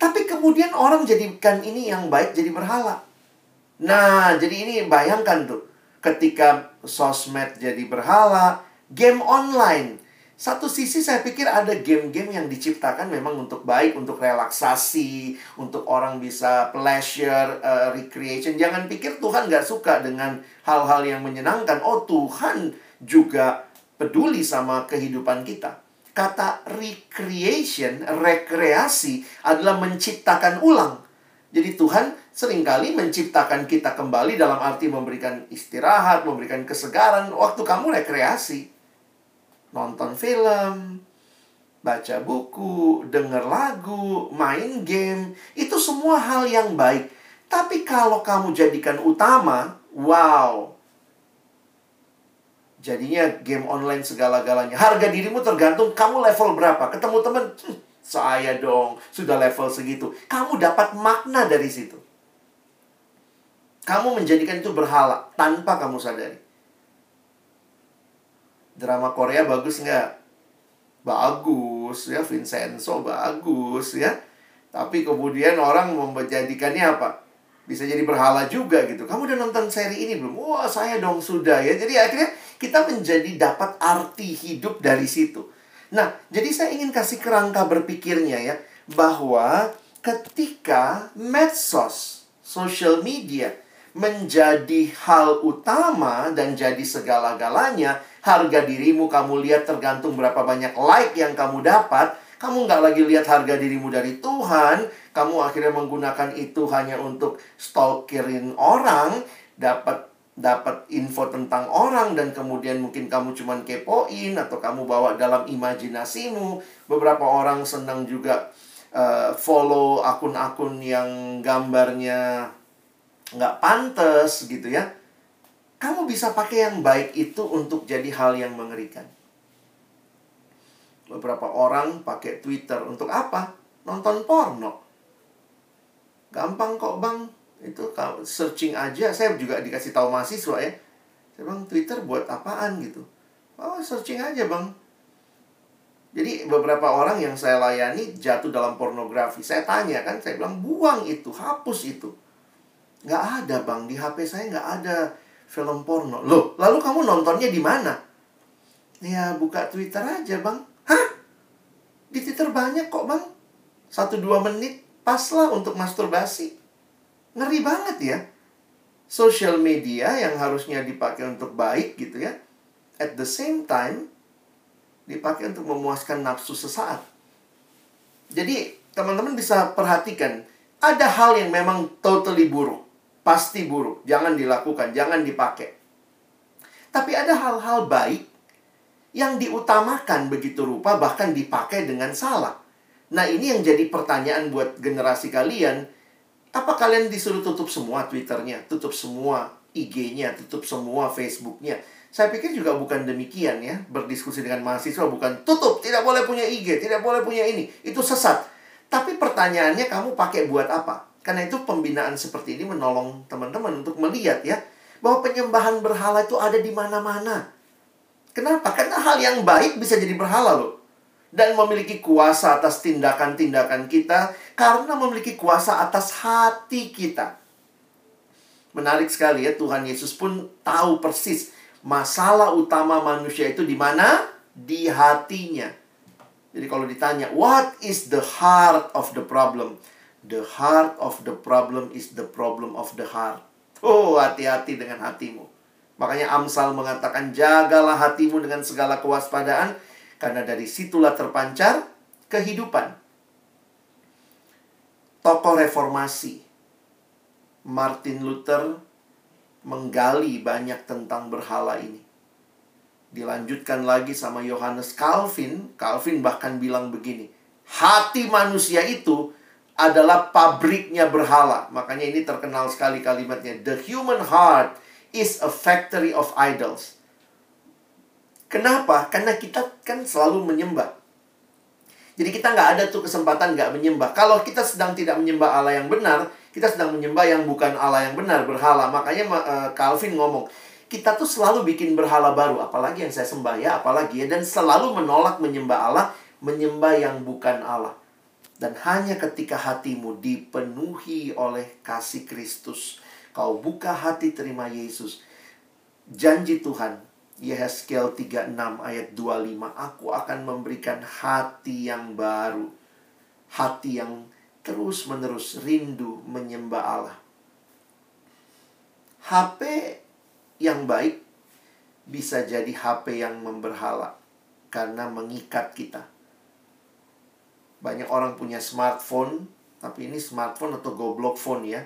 Tapi kemudian orang jadikan ini yang baik jadi berhala. Nah, jadi ini bayangkan tuh. Ketika sosmed jadi berhala, game online. Satu sisi saya pikir ada game-game yang diciptakan memang untuk baik, untuk relaksasi, untuk orang bisa pleasure, uh, recreation. Jangan pikir Tuhan gak suka dengan hal-hal yang menyenangkan. Oh, Tuhan juga peduli sama kehidupan kita. Kata recreation, rekreasi adalah menciptakan ulang. Jadi Tuhan sering kali menciptakan kita kembali dalam arti memberikan istirahat, memberikan kesegaran waktu kamu rekreasi. Nonton film, baca buku, denger lagu, main game, itu semua hal yang baik. Tapi kalau kamu jadikan utama, wow. Jadinya game online segala-galanya. Harga dirimu tergantung kamu level berapa. Ketemu teman, hm, saya dong, sudah level segitu. Kamu dapat makna dari situ. Kamu menjadikan itu berhala tanpa kamu sadari. Drama Korea bagus nggak? Bagus ya, Vincenzo bagus ya. Tapi kemudian orang menjadikannya apa? Bisa jadi berhala juga gitu. Kamu udah nonton seri ini belum? Wah, saya dong sudah ya. Jadi akhirnya kita menjadi dapat arti hidup dari situ. Nah, jadi saya ingin kasih kerangka berpikirnya ya, bahwa ketika medsos, social media menjadi hal utama dan jadi segala-galanya, harga dirimu kamu lihat tergantung berapa banyak like yang kamu dapat, kamu nggak lagi lihat harga dirimu dari Tuhan, kamu akhirnya menggunakan itu hanya untuk stalkerin orang, dapat dapat info tentang orang dan kemudian mungkin kamu cuman kepoin atau kamu bawa dalam imajinasimu. Beberapa orang senang juga uh, follow akun-akun yang gambarnya nggak pantas gitu ya. Kamu bisa pakai yang baik itu untuk jadi hal yang mengerikan. Beberapa orang pakai Twitter untuk apa? Nonton porno. Gampang kok bang, itu searching aja saya juga dikasih tahu mahasiswa ya saya bilang Twitter buat apaan gitu oh searching aja bang jadi beberapa orang yang saya layani jatuh dalam pornografi saya tanya kan saya bilang buang itu hapus itu nggak ada bang di HP saya nggak ada film porno loh lalu kamu nontonnya di mana ya buka Twitter aja bang hah di Twitter banyak kok bang satu dua menit pas lah untuk masturbasi Ngeri banget ya. Social media yang harusnya dipakai untuk baik gitu ya. At the same time, dipakai untuk memuaskan nafsu sesaat. Jadi, teman-teman bisa perhatikan, ada hal yang memang totally buruk. Pasti buruk. Jangan dilakukan, jangan dipakai. Tapi ada hal-hal baik yang diutamakan begitu rupa bahkan dipakai dengan salah. Nah, ini yang jadi pertanyaan buat generasi kalian apa kalian disuruh tutup semua Twitternya, tutup semua IG-nya, tutup semua Facebook-nya? Saya pikir juga bukan demikian ya. Berdiskusi dengan mahasiswa bukan tutup, tidak boleh punya IG, tidak boleh punya ini. Itu sesat. Tapi pertanyaannya kamu pakai buat apa? Karena itu pembinaan seperti ini menolong teman-teman untuk melihat ya bahwa penyembahan berhala itu ada di mana-mana. Kenapa? Karena hal yang baik bisa jadi berhala loh dan memiliki kuasa atas tindakan-tindakan kita karena memiliki kuasa atas hati kita. Menarik sekali ya, Tuhan Yesus pun tahu persis masalah utama manusia itu di mana? Di hatinya. Jadi kalau ditanya, what is the heart of the problem? The heart of the problem is the problem of the heart. Oh, hati-hati dengan hatimu. Makanya Amsal mengatakan, jagalah hatimu dengan segala kewaspadaan, karena dari situlah terpancar kehidupan. Tokoh reformasi Martin Luther menggali banyak tentang berhala ini. Dilanjutkan lagi sama Yohanes Calvin. Calvin bahkan bilang begini. Hati manusia itu adalah pabriknya berhala. Makanya ini terkenal sekali kalimatnya. The human heart is a factory of idols. Kenapa? Karena kita kan selalu menyembah. Jadi kita nggak ada tuh kesempatan nggak menyembah. Kalau kita sedang tidak menyembah Allah yang benar, kita sedang menyembah yang bukan Allah yang benar, berhala. Makanya uh, Calvin ngomong, kita tuh selalu bikin berhala baru, apalagi yang saya sembah ya, apalagi ya, dan selalu menolak menyembah Allah, menyembah yang bukan Allah. Dan hanya ketika hatimu dipenuhi oleh kasih Kristus, kau buka hati terima Yesus, janji Tuhan, Yehezkiel 36 ayat 25, aku akan memberikan hati yang baru, hati yang terus-menerus rindu menyembah Allah. HP yang baik bisa jadi HP yang memberhala karena mengikat kita. Banyak orang punya smartphone, tapi ini smartphone atau goblok phone ya.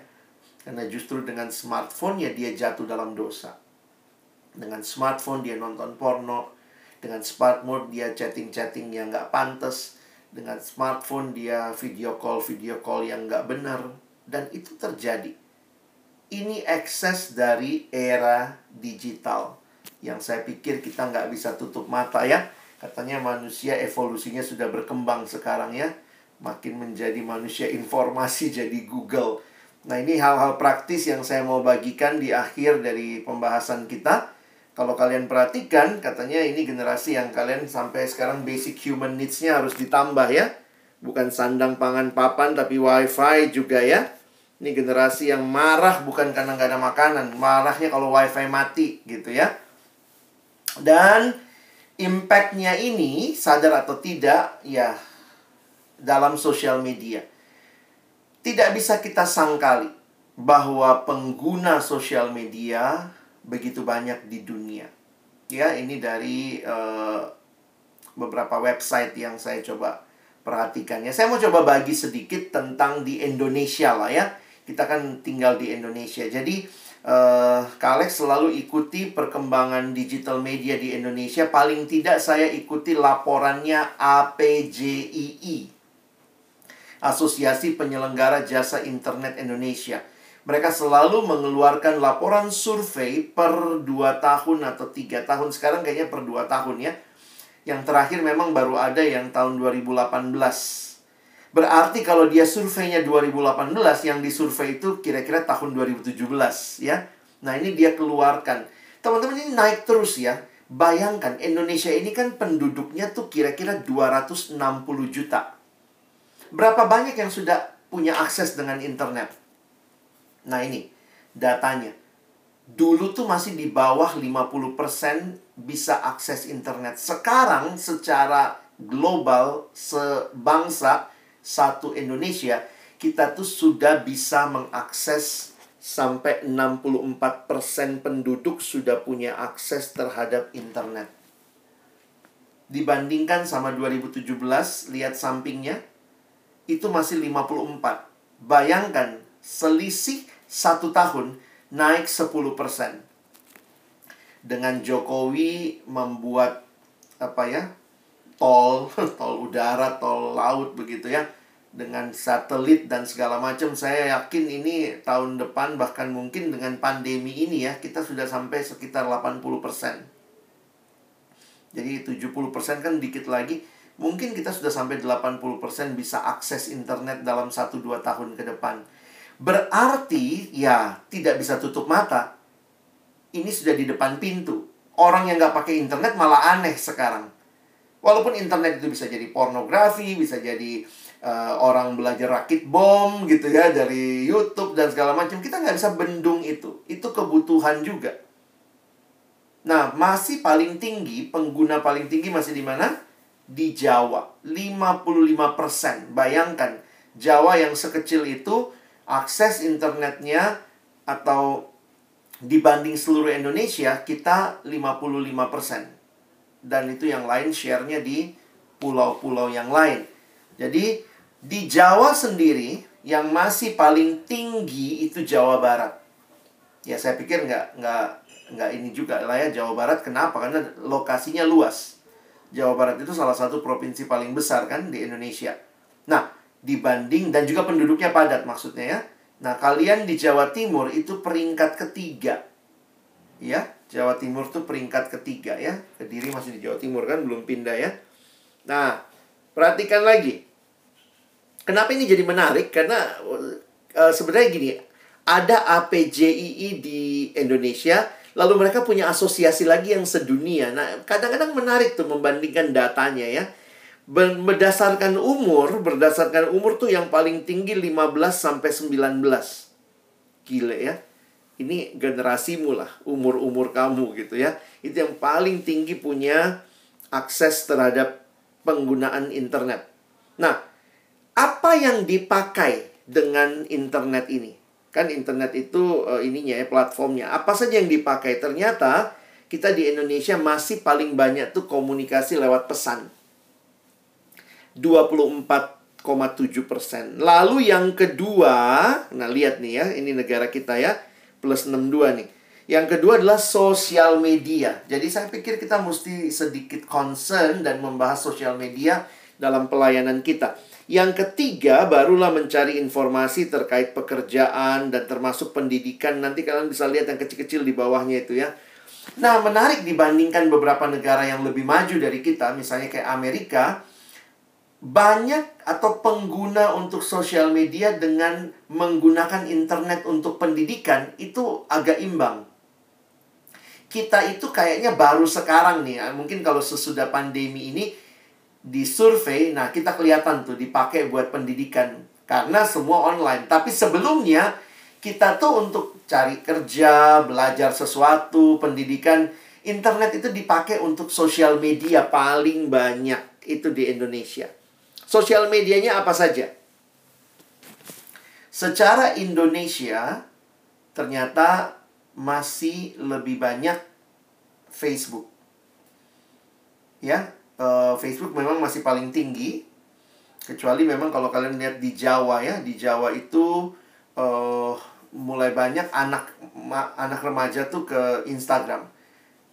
Karena justru dengan smartphone ya dia jatuh dalam dosa. Dengan smartphone dia nonton porno, dengan smartphone dia chatting-chatting yang nggak pantas, dengan smartphone dia video call video call yang nggak benar dan itu terjadi ini ekses dari era digital yang saya pikir kita nggak bisa tutup mata ya. Katanya manusia evolusinya sudah berkembang sekarang ya. Makin menjadi manusia informasi jadi Google. Nah ini hal-hal praktis yang saya mau bagikan di akhir dari pembahasan kita. Kalau kalian perhatikan, katanya ini generasi yang kalian sampai sekarang basic human needs-nya harus ditambah ya. Bukan sandang pangan papan, tapi wifi juga ya. Ini generasi yang marah bukan karena nggak ada makanan, marahnya kalau wifi mati gitu ya. Dan impactnya ini sadar atau tidak ya dalam sosial media. Tidak bisa kita sangkali bahwa pengguna sosial media begitu banyak di dunia. Ya, ini dari uh, beberapa website yang saya coba perhatikan ya. Saya mau coba bagi sedikit tentang di Indonesia lah ya kita kan tinggal di Indonesia. Jadi uh, Kak Alex selalu ikuti perkembangan digital media di Indonesia. Paling tidak saya ikuti laporannya APJII. Asosiasi Penyelenggara Jasa Internet Indonesia. Mereka selalu mengeluarkan laporan survei per 2 tahun atau 3 tahun. Sekarang kayaknya per 2 tahun ya. Yang terakhir memang baru ada yang tahun 2018 Berarti kalau dia surveinya 2018, yang disurvei itu kira-kira tahun 2017 ya. Nah ini dia keluarkan. Teman-teman ini naik terus ya. Bayangkan Indonesia ini kan penduduknya tuh kira-kira 260 juta. Berapa banyak yang sudah punya akses dengan internet? Nah ini datanya. Dulu tuh masih di bawah 50% bisa akses internet. Sekarang secara global sebangsa satu Indonesia, kita tuh sudah bisa mengakses sampai 64% penduduk sudah punya akses terhadap internet. Dibandingkan sama 2017, lihat sampingnya, itu masih 54. Bayangkan, selisih satu tahun naik 10%. Dengan Jokowi membuat apa ya tol, (laughs) tol udara, tol laut begitu ya dengan satelit dan segala macam saya yakin ini tahun depan bahkan mungkin dengan pandemi ini ya kita sudah sampai sekitar 80%. Jadi 70% kan dikit lagi mungkin kita sudah sampai 80% bisa akses internet dalam 1 2 tahun ke depan. Berarti ya tidak bisa tutup mata. Ini sudah di depan pintu. Orang yang nggak pakai internet malah aneh sekarang. Walaupun internet itu bisa jadi pornografi, bisa jadi uh, orang belajar rakit bom gitu ya dari YouTube dan segala macam kita nggak bisa bendung itu. Itu kebutuhan juga. Nah masih paling tinggi pengguna paling tinggi masih di mana? Di Jawa. 55% bayangkan Jawa yang sekecil itu akses internetnya atau dibanding seluruh Indonesia kita 55% dan itu yang lain share-nya di pulau-pulau yang lain. Jadi di Jawa sendiri yang masih paling tinggi itu Jawa Barat. Ya saya pikir nggak nggak nggak ini juga lah ya Jawa Barat. Kenapa? Karena lokasinya luas. Jawa Barat itu salah satu provinsi paling besar kan di Indonesia. Nah dibanding dan juga penduduknya padat maksudnya ya. Nah kalian di Jawa Timur itu peringkat ketiga. Ya Jawa Timur tuh peringkat ketiga ya Kediri masih di Jawa Timur kan belum pindah ya nah perhatikan lagi kenapa ini jadi menarik karena uh, sebenarnya gini ada APJII di Indonesia Lalu mereka punya asosiasi lagi yang sedunia. Nah, kadang-kadang menarik tuh membandingkan datanya ya. Berdasarkan umur, berdasarkan umur tuh yang paling tinggi 15 sampai 19. Gile ya. Ini generasimu lah, umur-umur kamu gitu ya. Itu yang paling tinggi punya akses terhadap penggunaan internet. Nah, apa yang dipakai dengan internet ini? Kan internet itu uh, ininya ya platformnya. Apa saja yang dipakai? Ternyata kita di Indonesia masih paling banyak tuh komunikasi lewat pesan. 24,7 persen. Lalu yang kedua, nah lihat nih ya, ini negara kita ya, plus 62 nih. Yang kedua adalah sosial media. Jadi saya pikir kita mesti sedikit concern dan membahas sosial media dalam pelayanan kita. Yang ketiga, barulah mencari informasi terkait pekerjaan dan termasuk pendidikan. Nanti kalian bisa lihat yang kecil-kecil di bawahnya itu ya. Nah, menarik dibandingkan beberapa negara yang lebih maju dari kita, misalnya kayak Amerika, banyak atau pengguna untuk sosial media dengan menggunakan internet untuk pendidikan itu agak imbang. Kita itu kayaknya baru sekarang nih, mungkin kalau sesudah pandemi ini di survei, nah kita kelihatan tuh dipakai buat pendidikan karena semua online. Tapi sebelumnya kita tuh untuk cari kerja, belajar sesuatu, pendidikan, internet itu dipakai untuk sosial media paling banyak itu di Indonesia. Sosial medianya apa saja? Secara Indonesia ternyata masih lebih banyak Facebook. Ya, uh, Facebook memang masih paling tinggi kecuali memang kalau kalian lihat di Jawa ya di Jawa itu uh, mulai banyak anak anak remaja tuh ke Instagram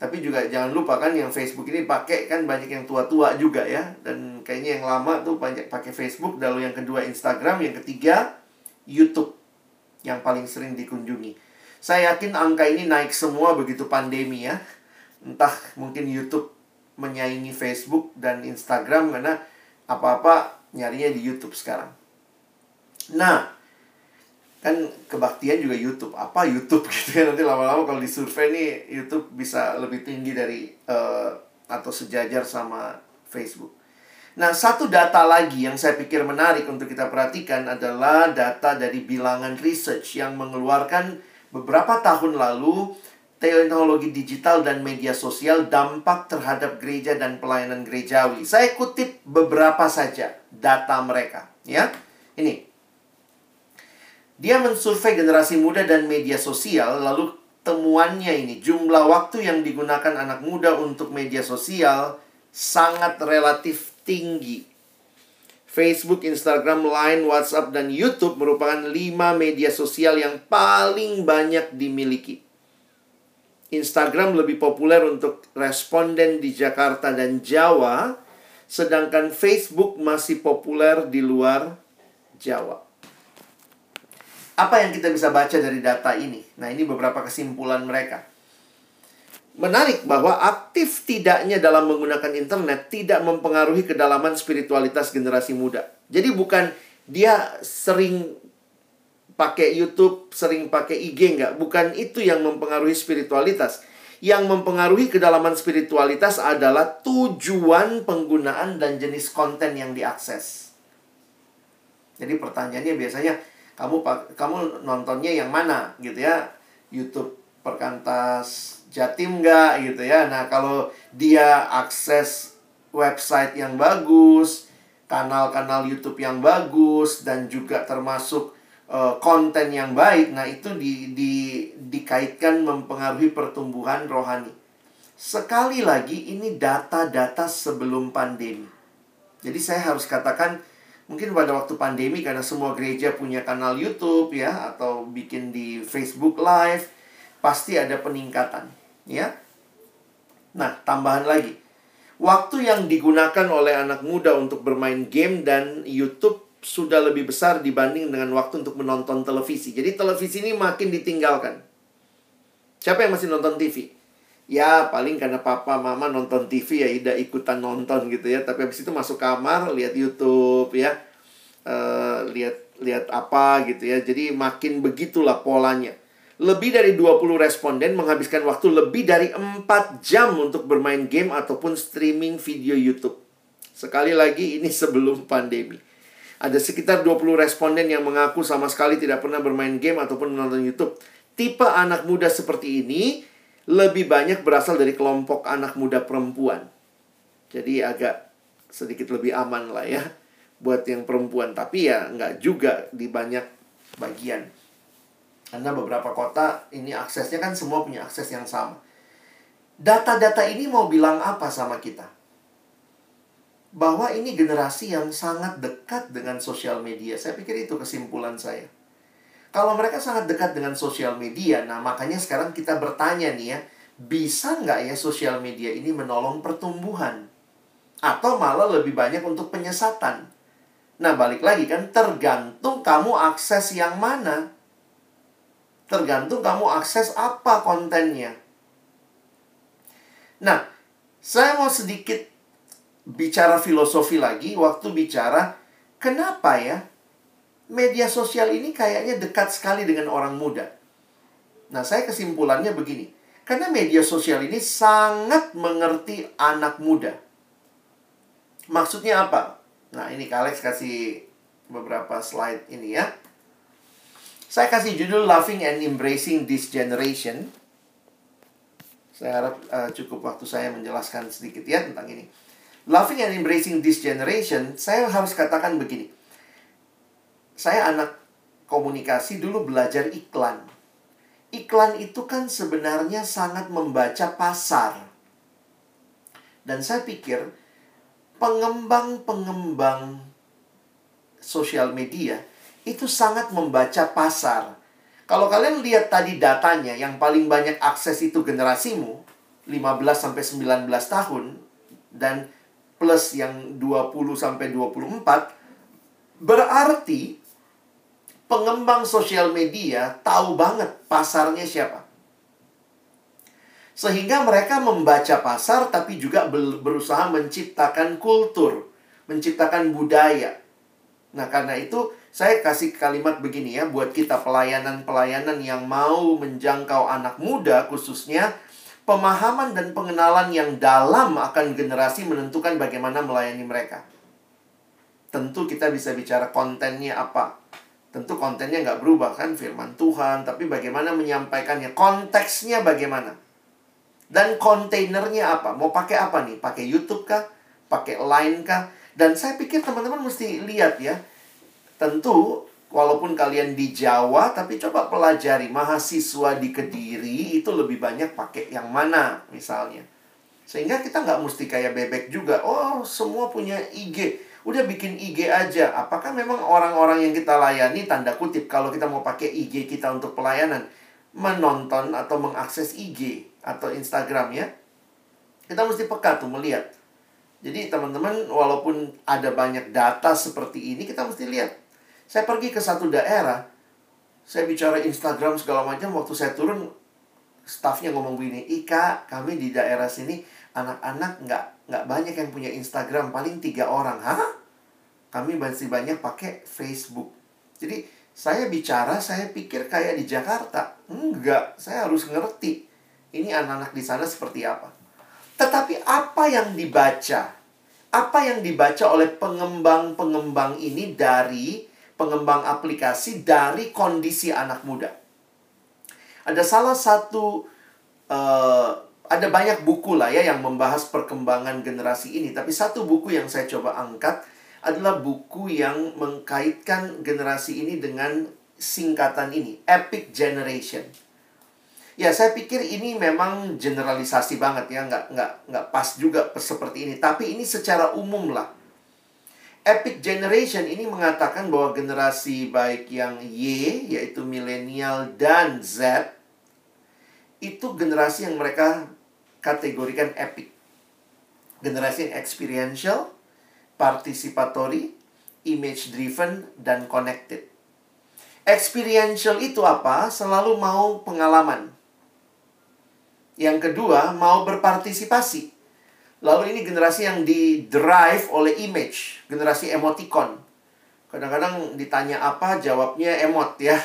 tapi juga jangan lupa kan yang Facebook ini pakai kan banyak yang tua-tua juga ya. Dan kayaknya yang lama tuh banyak pakai Facebook. Lalu yang kedua Instagram yang ketiga YouTube yang paling sering dikunjungi. Saya yakin angka ini naik semua begitu pandemi ya. Entah mungkin YouTube menyaingi Facebook dan Instagram karena apa-apa nyarinya di YouTube sekarang. Nah, kan kebaktian juga YouTube. Apa YouTube (laughs) gitu ya nanti lama-lama kalau disurvey nih YouTube bisa lebih tinggi dari uh, atau sejajar sama Facebook. Nah, satu data lagi yang saya pikir menarik untuk kita perhatikan adalah data dari bilangan research yang mengeluarkan beberapa tahun lalu teknologi digital dan media sosial dampak terhadap gereja dan pelayanan gerejawi. Saya kutip beberapa saja data mereka, ya. Ini. Dia mensurvei generasi muda dan media sosial, lalu temuannya ini jumlah waktu yang digunakan anak muda untuk media sosial sangat relatif tinggi. Facebook, Instagram, Line, WhatsApp, dan YouTube merupakan lima media sosial yang paling banyak dimiliki. Instagram lebih populer untuk responden di Jakarta dan Jawa, sedangkan Facebook masih populer di luar Jawa. Apa yang kita bisa baca dari data ini? Nah, ini beberapa kesimpulan mereka. Menarik bahwa aktif tidaknya dalam menggunakan internet tidak mempengaruhi kedalaman spiritualitas generasi muda. Jadi bukan dia sering pakai YouTube, sering pakai IG nggak? Bukan itu yang mempengaruhi spiritualitas. Yang mempengaruhi kedalaman spiritualitas adalah tujuan penggunaan dan jenis konten yang diakses. Jadi pertanyaannya biasanya kamu kamu nontonnya yang mana gitu ya? YouTube perkantas Jatim nggak gitu ya? Nah kalau dia akses website yang bagus, kanal-kanal YouTube yang bagus dan juga termasuk uh, konten yang baik, nah itu di, di, dikaitkan mempengaruhi pertumbuhan rohani. Sekali lagi ini data-data sebelum pandemi. Jadi saya harus katakan mungkin pada waktu pandemi karena semua gereja punya kanal YouTube ya atau bikin di Facebook Live pasti ada peningkatan. Ya. Nah, tambahan lagi. Waktu yang digunakan oleh anak muda untuk bermain game dan YouTube sudah lebih besar dibanding dengan waktu untuk menonton televisi. Jadi televisi ini makin ditinggalkan. Siapa yang masih nonton TV? Ya paling karena papa mama nonton TV ya tidak ikutan nonton gitu ya. Tapi habis itu masuk kamar lihat YouTube ya. Uh, lihat lihat apa gitu ya. Jadi makin begitulah polanya. Lebih dari 20 responden menghabiskan waktu lebih dari 4 jam untuk bermain game ataupun streaming video YouTube. Sekali lagi ini sebelum pandemi. Ada sekitar 20 responden yang mengaku sama sekali tidak pernah bermain game ataupun menonton YouTube. Tipe anak muda seperti ini lebih banyak berasal dari kelompok anak muda perempuan. Jadi agak sedikit lebih aman lah ya buat yang perempuan. Tapi ya nggak juga di banyak bagian. Karena beberapa kota ini aksesnya kan semua punya akses yang sama. Data-data ini mau bilang apa sama kita? bahwa ini generasi yang sangat dekat dengan sosial media. Saya pikir itu kesimpulan saya. Kalau mereka sangat dekat dengan sosial media, nah makanya sekarang kita bertanya nih ya, bisa nggak ya sosial media ini menolong pertumbuhan? Atau malah lebih banyak untuk penyesatan? Nah balik lagi kan, tergantung kamu akses yang mana. Tergantung kamu akses apa kontennya. Nah, saya mau sedikit bicara filosofi lagi waktu bicara kenapa ya media sosial ini kayaknya dekat sekali dengan orang muda. Nah, saya kesimpulannya begini. Karena media sosial ini sangat mengerti anak muda. Maksudnya apa? Nah, ini Alex kasih beberapa slide ini ya. Saya kasih judul Loving and Embracing This Generation. Saya harap uh, cukup waktu saya menjelaskan sedikit ya tentang ini loving and embracing this generation, saya harus katakan begini. Saya anak komunikasi dulu belajar iklan. Iklan itu kan sebenarnya sangat membaca pasar. Dan saya pikir pengembang-pengembang sosial media itu sangat membaca pasar. Kalau kalian lihat tadi datanya yang paling banyak akses itu generasimu 15 sampai 19 tahun dan plus yang 20 sampai 24 berarti pengembang sosial media tahu banget pasarnya siapa. Sehingga mereka membaca pasar tapi juga berusaha menciptakan kultur, menciptakan budaya. Nah, karena itu saya kasih kalimat begini ya buat kita pelayanan-pelayanan yang mau menjangkau anak muda khususnya pemahaman dan pengenalan yang dalam akan generasi menentukan bagaimana melayani mereka. Tentu kita bisa bicara kontennya apa. Tentu kontennya nggak berubah kan firman Tuhan, tapi bagaimana menyampaikannya, konteksnya bagaimana. Dan kontainernya apa? Mau pakai apa nih? Pakai YouTube kah? Pakai Line kah? Dan saya pikir teman-teman mesti lihat ya. Tentu walaupun kalian di Jawa, tapi coba pelajari mahasiswa di Kediri itu lebih banyak pakai yang mana misalnya. Sehingga kita nggak mesti kayak bebek juga. Oh, semua punya IG. Udah bikin IG aja. Apakah memang orang-orang yang kita layani, tanda kutip, kalau kita mau pakai IG kita untuk pelayanan, menonton atau mengakses IG atau Instagram ya, kita mesti peka tuh melihat. Jadi teman-teman, walaupun ada banyak data seperti ini, kita mesti lihat saya pergi ke satu daerah, saya bicara Instagram segala macam, waktu saya turun, staffnya ngomong begini, Ika, kami di daerah sini, anak-anak nggak nggak banyak yang punya Instagram, paling tiga orang. Hah? Kami masih banyak pakai Facebook. Jadi, saya bicara, saya pikir kayak di Jakarta. Enggak, saya harus ngerti. Ini anak-anak di sana seperti apa. Tetapi apa yang dibaca? Apa yang dibaca oleh pengembang-pengembang ini dari pengembang aplikasi dari kondisi anak muda. Ada salah satu uh, ada banyak buku lah ya yang membahas perkembangan generasi ini, tapi satu buku yang saya coba angkat adalah buku yang mengkaitkan generasi ini dengan singkatan ini, Epic Generation. Ya, saya pikir ini memang generalisasi banget ya, nggak nggak nggak pas juga seperti ini. Tapi ini secara umum lah Epic Generation ini mengatakan bahwa generasi baik yang Y, yaitu milenial dan Z, itu generasi yang mereka kategorikan epic. Generasi yang experiential, participatory, image driven, dan connected. Experiential itu apa? Selalu mau pengalaman. Yang kedua, mau berpartisipasi. Lalu ini generasi yang di drive oleh image, generasi emoticon. Kadang-kadang ditanya apa, jawabnya emot ya.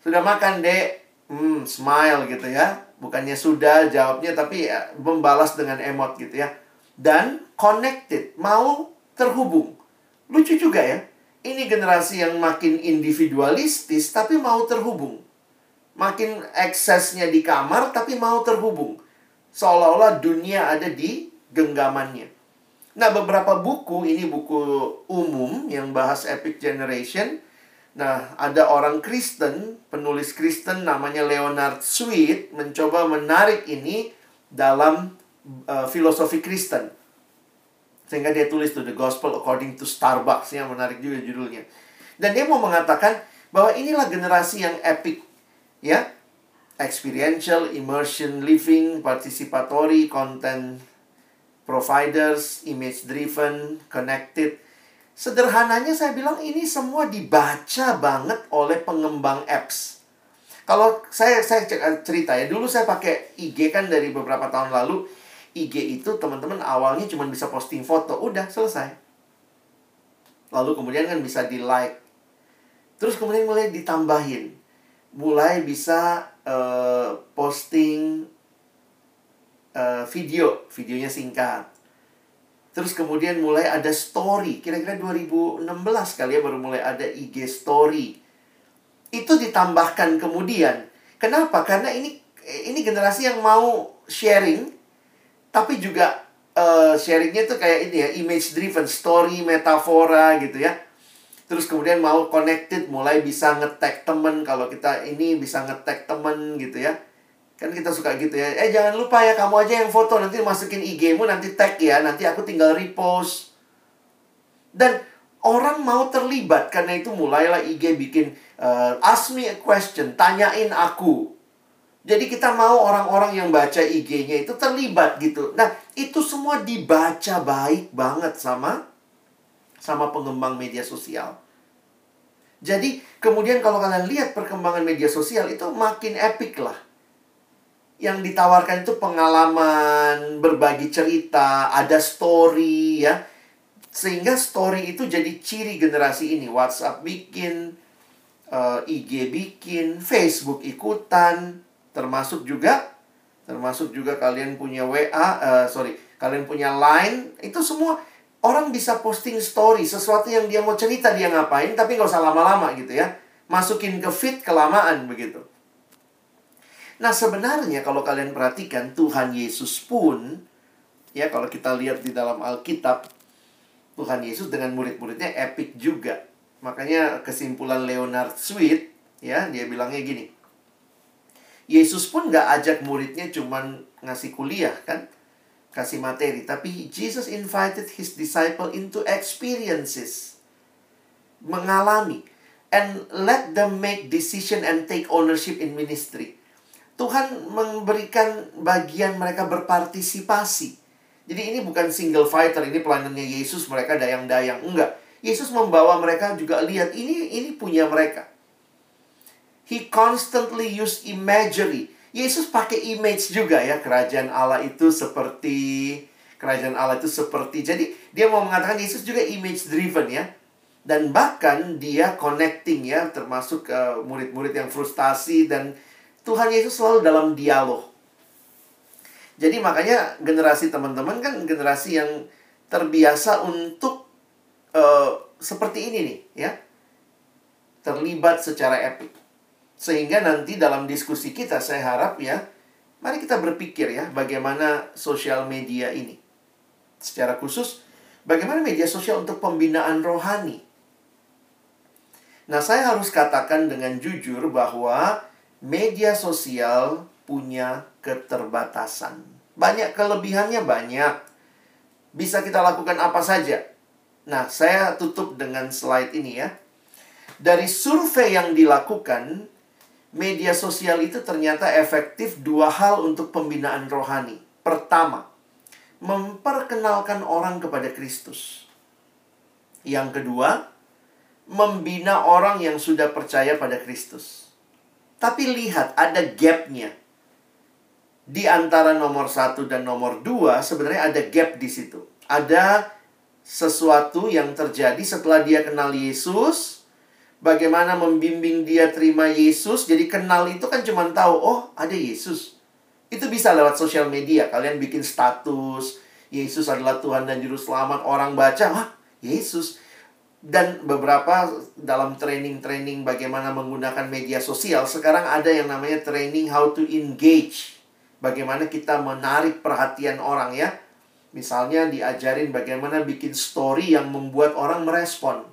Sudah makan, Dek? Hmm, smile gitu ya. Bukannya sudah jawabnya tapi ya, membalas dengan emot gitu ya. Dan connected, mau terhubung. Lucu juga ya. Ini generasi yang makin individualistis tapi mau terhubung. Makin eksesnya di kamar tapi mau terhubung. Seolah-olah dunia ada di genggamannya. Nah, beberapa buku, ini buku umum yang bahas Epic Generation. Nah, ada orang Kristen, penulis Kristen namanya Leonard Sweet, mencoba menarik ini dalam uh, filosofi Kristen. Sehingga dia tulis tuh The Gospel According to Starbucks yang menarik juga judulnya. Dan dia mau mengatakan bahwa inilah generasi yang epic ya. Experiential, immersion living, participatory, content providers, image driven, connected. Sederhananya saya bilang ini semua dibaca banget oleh pengembang apps. Kalau saya saya cerita ya, dulu saya pakai IG kan dari beberapa tahun lalu IG itu teman-teman awalnya cuma bisa posting foto, udah selesai. Lalu kemudian kan bisa di like. Terus kemudian mulai ditambahin. Mulai bisa uh, posting uh, video, videonya singkat. Terus kemudian mulai ada story, kira-kira 2016 kali ya baru mulai ada IG story. Itu ditambahkan kemudian. Kenapa? Karena ini ini generasi yang mau sharing tapi juga uh, sharingnya tuh kayak ini ya image driven story metafora gitu ya terus kemudian mau connected mulai bisa ngetek temen kalau kita ini bisa ngetek temen gitu ya kan kita suka gitu ya eh jangan lupa ya kamu aja yang foto nanti masukin IG-mu nanti tag ya nanti aku tinggal repost dan orang mau terlibat karena itu mulailah IG bikin uh, ask me a question tanyain aku jadi kita mau orang-orang yang baca IG-nya itu terlibat gitu. Nah, itu semua dibaca baik banget sama sama pengembang media sosial. Jadi, kemudian kalau kalian lihat perkembangan media sosial itu makin epic lah. Yang ditawarkan itu pengalaman, berbagi cerita, ada story ya. Sehingga story itu jadi ciri generasi ini. WhatsApp bikin, uh, eh, IG bikin, Facebook ikutan, termasuk juga termasuk juga kalian punya WA uh, eh, sorry kalian punya Line itu semua orang bisa posting story sesuatu yang dia mau cerita dia ngapain tapi nggak usah lama-lama gitu ya masukin ke feed kelamaan begitu nah sebenarnya kalau kalian perhatikan Tuhan Yesus pun ya kalau kita lihat di dalam Alkitab Tuhan Yesus dengan murid-muridnya epic juga. Makanya kesimpulan Leonard Sweet ya dia bilangnya gini Yesus pun gak ajak muridnya cuman ngasih kuliah kan? Kasih materi tapi Jesus invited his disciple into experiences. Mengalami. And let them make decision and take ownership in ministry Tuhan memberikan bagian mereka berpartisipasi jadi ini bukan single fighter ini pelayanannya Yesus mereka dayang-dayang enggak Yesus membawa mereka juga lihat ini ini punya mereka He constantly use imagery. Yesus pakai image juga ya. Kerajaan Allah itu seperti kerajaan Allah itu seperti. Jadi dia mau mengatakan Yesus juga image driven ya. Dan bahkan dia connecting ya termasuk uh, murid-murid yang frustasi dan Tuhan Yesus selalu dalam dialog. Jadi makanya generasi teman-teman kan generasi yang terbiasa untuk uh, seperti ini nih ya. Terlibat secara epic. Sehingga nanti dalam diskusi kita saya harap ya, mari kita berpikir ya bagaimana sosial media ini. Secara khusus, bagaimana media sosial untuk pembinaan rohani. Nah, saya harus katakan dengan jujur bahwa media sosial punya keterbatasan. Banyak kelebihannya banyak. Bisa kita lakukan apa saja. Nah, saya tutup dengan slide ini ya. Dari survei yang dilakukan, media sosial itu ternyata efektif dua hal untuk pembinaan rohani. Pertama, memperkenalkan orang kepada Kristus. Yang kedua, membina orang yang sudah percaya pada Kristus. Tapi lihat, ada gapnya. Di antara nomor satu dan nomor dua, sebenarnya ada gap di situ. Ada sesuatu yang terjadi setelah dia kenal Yesus, bagaimana membimbing dia terima Yesus. Jadi kenal itu kan cuma tahu, oh ada Yesus. Itu bisa lewat sosial media. Kalian bikin status, Yesus adalah Tuhan dan Juru Selamat. Orang baca, wah Yesus dan beberapa dalam training-training bagaimana menggunakan media sosial sekarang ada yang namanya training how to engage. Bagaimana kita menarik perhatian orang ya. Misalnya diajarin bagaimana bikin story yang membuat orang merespon.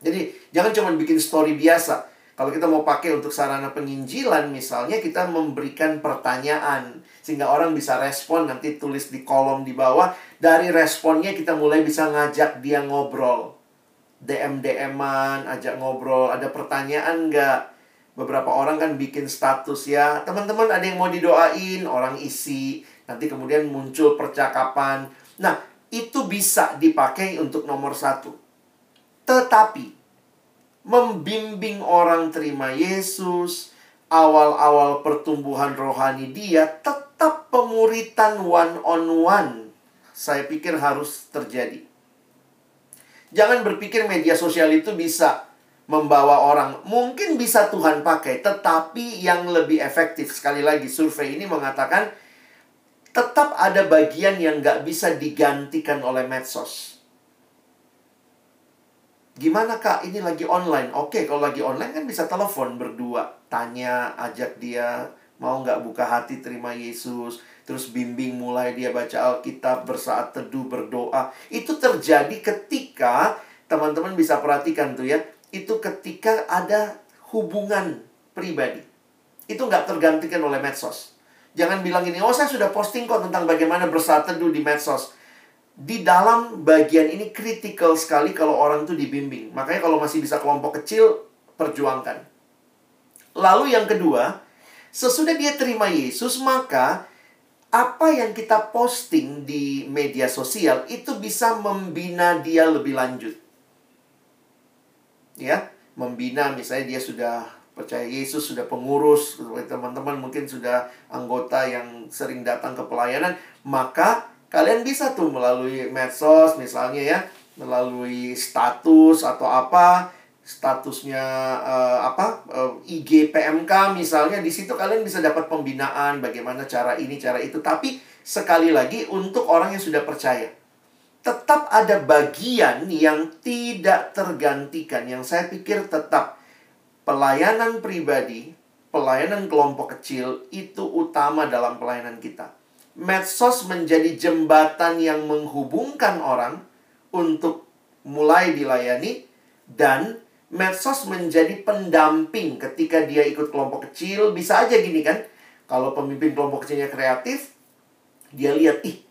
Jadi jangan cuma bikin story biasa. Kalau kita mau pakai untuk sarana penginjilan misalnya kita memberikan pertanyaan sehingga orang bisa respon nanti tulis di kolom di bawah. Dari responnya kita mulai bisa ngajak dia ngobrol DM-DM-an, ajak ngobrol, ada pertanyaan nggak? Beberapa orang kan bikin status ya, teman-teman ada yang mau didoain, orang isi, nanti kemudian muncul percakapan. Nah, itu bisa dipakai untuk nomor satu. Tetapi, membimbing orang terima Yesus, awal-awal pertumbuhan rohani dia, tetap pemuritan one on one. Saya pikir harus terjadi. Jangan berpikir media sosial itu bisa membawa orang. Mungkin bisa Tuhan pakai, tetapi yang lebih efektif. Sekali lagi, survei ini mengatakan tetap ada bagian yang nggak bisa digantikan oleh medsos. Gimana kak, ini lagi online? Oke, kalau lagi online kan bisa telepon berdua. Tanya, ajak dia, mau nggak buka hati terima Yesus terus bimbing mulai dia baca Alkitab, bersaat teduh, berdoa. Itu terjadi ketika teman-teman bisa perhatikan tuh ya, itu ketika ada hubungan pribadi. Itu nggak tergantikan oleh medsos. Jangan bilang ini, oh saya sudah posting kok tentang bagaimana bersaat teduh di medsos. Di dalam bagian ini kritikal sekali kalau orang itu dibimbing. Makanya kalau masih bisa kelompok kecil, perjuangkan. Lalu yang kedua, sesudah dia terima Yesus, maka apa yang kita posting di media sosial itu bisa membina dia lebih lanjut. Ya, membina misalnya dia sudah percaya Yesus, sudah pengurus, teman-teman mungkin sudah anggota yang sering datang ke pelayanan, maka kalian bisa tuh melalui medsos misalnya ya, melalui status atau apa statusnya uh, apa uh, eh, IG PMK misalnya di situ kalian bisa dapat pembinaan bagaimana cara ini cara itu. Tapi sekali lagi untuk orang yang sudah percaya tetap ada bagian yang tidak tergantikan. Yang saya pikir tetap pelayanan pribadi pelayanan kelompok kecil itu utama dalam pelayanan kita. Medsos menjadi jembatan yang menghubungkan orang untuk mulai dilayani dan medsos menjadi pendamping ketika dia ikut kelompok kecil. Bisa aja gini kan, kalau pemimpin kelompok kecilnya kreatif, dia lihat, ih,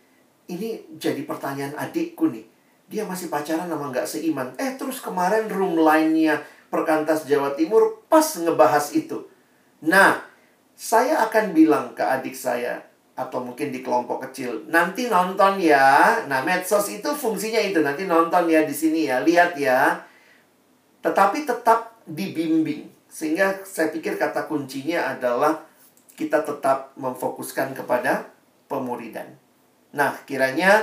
ini jadi pertanyaan adikku nih. Dia masih pacaran sama nggak seiman. Eh, terus kemarin room line-nya Perkantas Jawa Timur pas ngebahas itu. Nah, saya akan bilang ke adik saya, atau mungkin di kelompok kecil, nanti nonton ya. Nah, medsos itu fungsinya itu, nanti nonton ya di sini ya, lihat ya tetapi tetap dibimbing. Sehingga saya pikir kata kuncinya adalah kita tetap memfokuskan kepada pemuridan. Nah, kiranya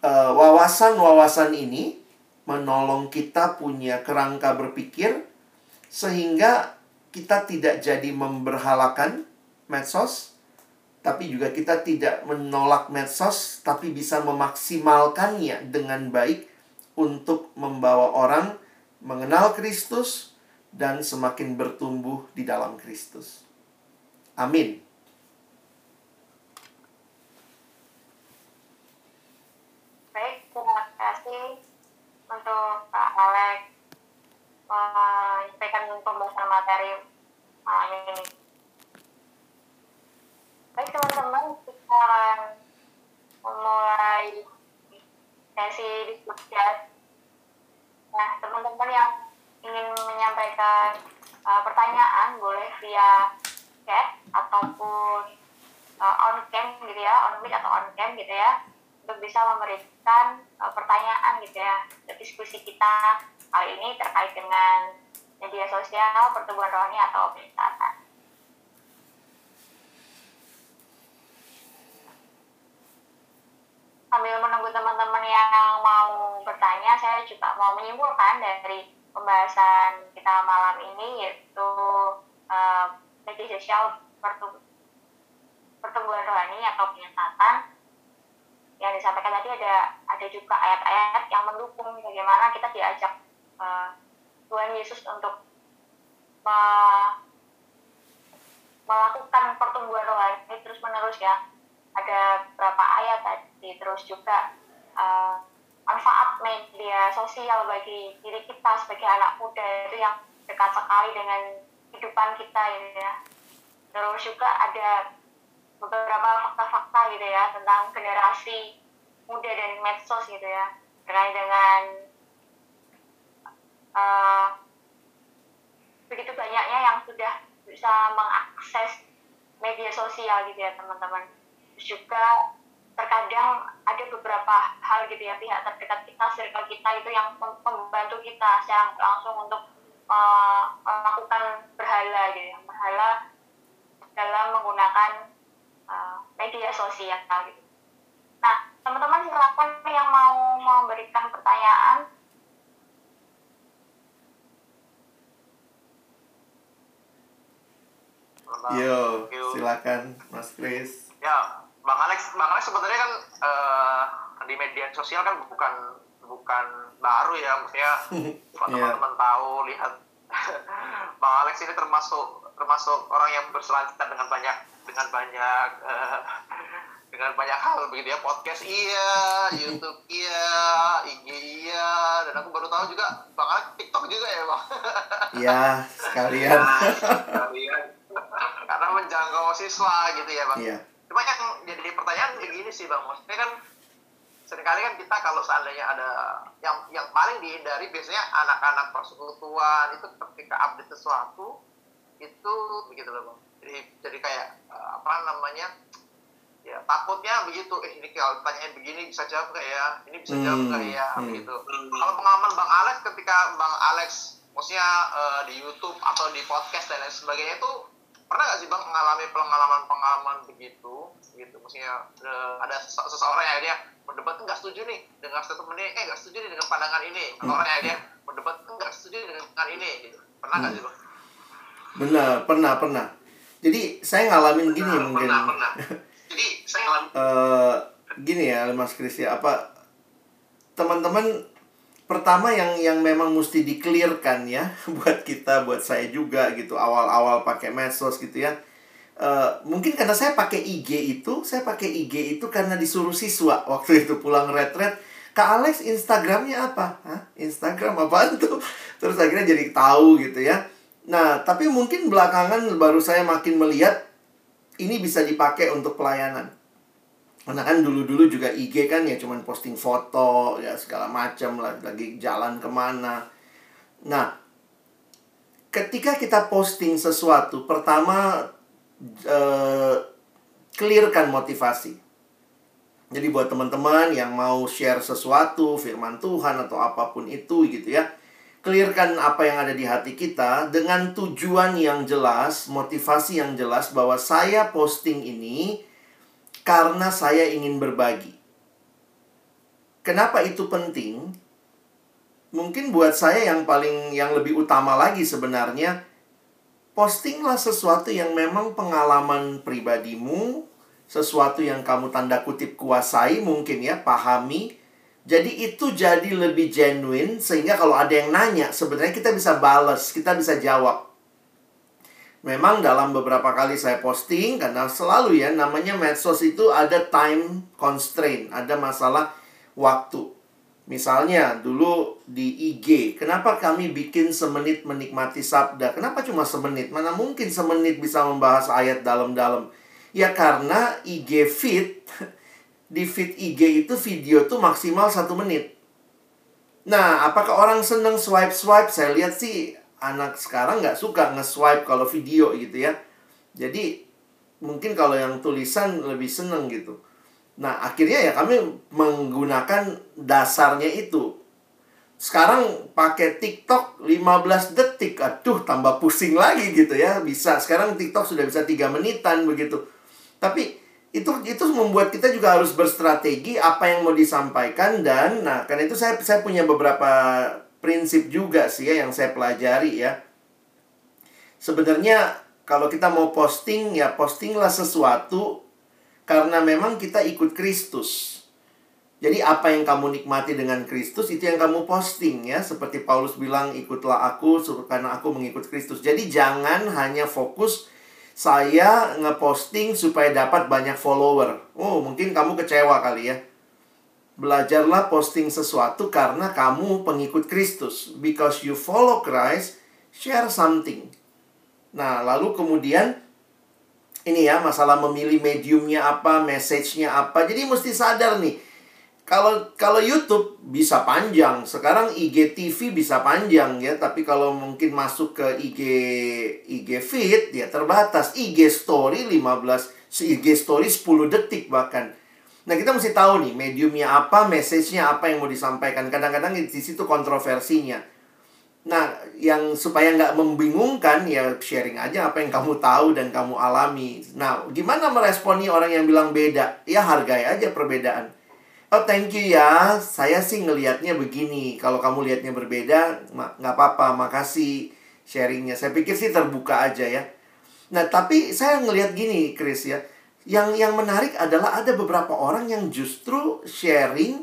eh, wawasan-wawasan ini menolong kita punya kerangka berpikir sehingga kita tidak jadi memberhalakan medsos, tapi juga kita tidak menolak medsos, tapi bisa memaksimalkannya dengan baik untuk membawa orang mengenal Kristus, dan semakin bertumbuh di dalam Kristus. Amin. Baik, terima kasih untuk Pak Alex menyampaikan pembahasan materi malam ini. Baik teman-teman, kita akan memulai sesi diskusi Nah, teman-teman yang ingin menyampaikan uh, pertanyaan boleh via chat ataupun uh, on cam gitu ya, on mic atau on cam gitu ya, untuk bisa memberikan uh, pertanyaan gitu ya, diskusi kita kali ini terkait dengan media sosial, pertumbuhan rohani atau peningkatan. Sambil menunggu teman-teman yang mau bertanya, saya juga mau menyimpulkan dari pembahasan kita malam ini yaitu uh, media sosial pertumbuhan rohani atau penyesatan. Yang disampaikan tadi ada ada juga ayat-ayat yang mendukung bagaimana kita diajak uh, Tuhan Yesus untuk me melakukan pertumbuhan rohani terus menerus ya. Ada beberapa ayat tadi terus juga uh, manfaat media sosial bagi diri kita sebagai anak muda itu yang dekat sekali dengan kehidupan kita ini ya. Terus juga ada beberapa fakta-fakta gitu ya tentang generasi muda dan medsos gitu ya. Terkait dengan uh, begitu banyaknya yang sudah bisa mengakses media sosial gitu ya teman-teman. Juga terkadang ada beberapa hal gitu ya pihak terdekat kita circle kita itu yang membantu kita secara langsung untuk uh, melakukan berhala gitu ya berhala dalam menggunakan uh, media sosial gitu. Nah, teman-teman silakan yang mau memberikan pertanyaan. Yo, silakan Mas Kris. Ya, Bang Alex, Bang Alex sebenarnya kan uh, di media sosial kan bukan bukan baru ya, maksudnya (laughs) yeah. teman-teman tahu lihat. (laughs) Bang Alex ini termasuk termasuk orang yang berselancar dengan banyak dengan banyak uh, dengan banyak hal begitu ya. Podcast iya YouTube iya IG iya dan aku baru tahu juga bakal TikTok juga ya bang. (laughs) Iya sekalian. Sekalian. Karena menjangkau siswa gitu ya bang. Iya. Cuma yang jadi pertanyaan kayak gini sih bang. Maksudnya kan sering kali kan kita kalau seandainya ada yang yang paling dihindari biasanya anak-anak persekutuan itu ketika update sesuatu itu begitu loh bang. Jadi jadi kayak uh, apa namanya ya takutnya begitu eh ini kalau tanyain begini bisa jawab nggak ya? Ini bisa jawab hmm, nggak ya? hmm. begitu. Kalau pengalaman bang Alex ketika bang Alex maksudnya uh, di YouTube atau di podcast dan lain sebagainya itu pernah nggak sih bang mengalami pengalaman-pengalaman begitu gitu maksudnya uh, ada seseorang yang dia berdebat nggak setuju nih dengan statement ini eh nggak setuju nih dengan pandangan ini atau hmm. orang yang dia berdebat nggak setuju dengan pandangan ini gitu pernah nggak hmm. sih bang Benar, pernah, pernah. Jadi saya ngalamin gini pernah, mungkin. Pernah, pernah. Jadi saya ngalamin. Uh, gini ya, Mas Kris ya, apa teman-teman pertama yang yang memang mesti dikelirkan ya (laughs) buat kita, buat saya juga gitu awal-awal pakai medsos gitu ya. Uh, mungkin karena saya pakai IG itu, saya pakai IG itu karena disuruh siswa waktu itu pulang retret. Kak Alex Instagramnya apa? Hah? Instagram apa tuh? (laughs) Terus akhirnya jadi tahu gitu ya Nah, tapi mungkin belakangan baru saya makin melihat ini bisa dipakai untuk pelayanan. Karena kan dulu-dulu juga IG kan ya cuman posting foto ya segala macam lagi jalan ke mana. Nah, ketika kita posting sesuatu, pertama uh, clearkan motivasi. Jadi buat teman-teman yang mau share sesuatu, firman Tuhan atau apa pun itu gitu ya clearkan apa yang ada di hati kita dengan tujuan yang jelas, motivasi yang jelas bahwa saya posting ini karena saya ingin berbagi. Kenapa itu penting? Mungkin buat saya yang paling yang lebih utama lagi sebenarnya postinglah sesuatu yang memang pengalaman pribadimu, sesuatu yang kamu tanda kutip kuasai mungkin ya, pahami jadi itu jadi lebih genuine sehingga kalau ada yang nanya sebenarnya kita bisa balas, kita bisa jawab. Memang dalam beberapa kali saya posting karena selalu ya namanya medsos itu ada time constraint, ada masalah waktu. Misalnya dulu di IG, kenapa kami bikin semenit menikmati sabda? Kenapa cuma semenit? Mana mungkin semenit bisa membahas ayat dalam-dalam? Ya karena IG feed (laughs) di feed IG itu video tuh maksimal satu menit. Nah, apakah orang seneng swipe-swipe? Saya lihat sih anak sekarang nggak suka nge-swipe kalau video gitu ya. Jadi, mungkin kalau yang tulisan lebih seneng gitu. Nah, akhirnya ya kami menggunakan dasarnya itu. Sekarang pakai TikTok 15 detik. Aduh, tambah pusing lagi gitu ya. Bisa. Sekarang TikTok sudah bisa 3 menitan begitu. Tapi itu itu membuat kita juga harus berstrategi apa yang mau disampaikan dan nah karena itu saya saya punya beberapa prinsip juga sih ya yang saya pelajari ya. Sebenarnya kalau kita mau posting ya postinglah sesuatu karena memang kita ikut Kristus. Jadi apa yang kamu nikmati dengan Kristus itu yang kamu posting ya. Seperti Paulus bilang ikutlah aku karena aku mengikut Kristus. Jadi jangan hanya fokus saya ngeposting supaya dapat banyak follower. Oh, mungkin kamu kecewa kali ya. Belajarlah posting sesuatu karena kamu pengikut Kristus. Because you follow Christ, share something. Nah, lalu kemudian ini ya masalah memilih mediumnya apa, message-nya apa. Jadi mesti sadar nih kalau kalau YouTube bisa panjang, sekarang IGTV bisa panjang ya, tapi kalau mungkin masuk ke IG IG feed ya terbatas. IG story 15 IG story 10 detik bahkan. Nah, kita mesti tahu nih mediumnya apa, message-nya apa yang mau disampaikan. Kadang-kadang di situ kontroversinya. Nah, yang supaya nggak membingungkan ya sharing aja apa yang kamu tahu dan kamu alami. Nah, gimana meresponi orang yang bilang beda? Ya hargai aja perbedaan Oh thank you ya, saya sih ngelihatnya begini. Kalau kamu lihatnya berbeda, nggak apa-apa, makasih sharingnya. Saya pikir sih terbuka aja ya. Nah tapi saya ngelihat gini, Chris ya. Yang yang menarik adalah ada beberapa orang yang justru sharing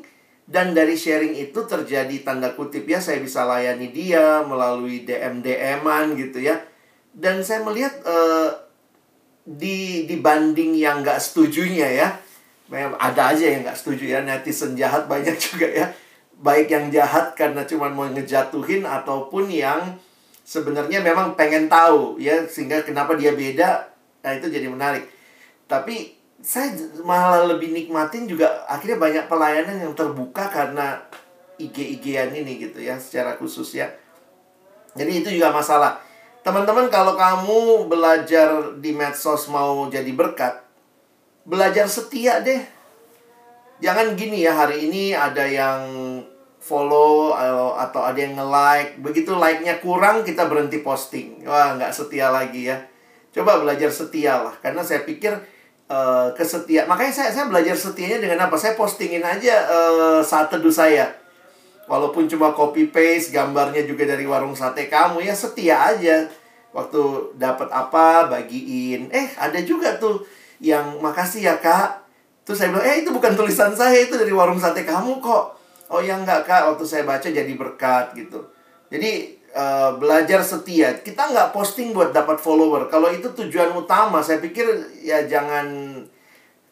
dan dari sharing itu terjadi tanda kutip ya saya bisa layani dia melalui DM DM-an gitu ya. Dan saya melihat uh, di dibanding yang nggak setujunya ya ada aja yang nggak setuju ya netizen jahat banyak (laughs) juga ya baik yang jahat karena cuma mau ngejatuhin ataupun yang sebenarnya memang pengen tahu ya sehingga kenapa dia beda nah itu jadi menarik tapi saya malah lebih nikmatin juga akhirnya banyak pelayanan yang terbuka karena IG-IGan ini gitu ya secara khusus ya jadi itu juga masalah teman-teman kalau kamu belajar di medsos mau jadi berkat belajar setia deh. Jangan gini ya, hari ini ada yang follow atau ada yang nge-like. Begitu like-nya kurang, kita berhenti posting. Wah, nggak setia lagi ya. Coba belajar setia lah. Karena saya pikir uh, kesetia. Makanya saya, saya belajar setianya dengan apa? Saya postingin aja uh, saat teduh saya. Walaupun cuma copy paste, gambarnya juga dari warung sate kamu, ya setia aja. Waktu dapat apa, bagiin. Eh, ada juga tuh yang makasih ya kak terus saya bilang eh itu bukan tulisan saya itu dari warung sate kamu kok oh ya enggak kak waktu saya baca jadi berkat gitu jadi uh, belajar setia. Kita nggak posting buat dapat follower. Kalau itu tujuan utama saya pikir ya jangan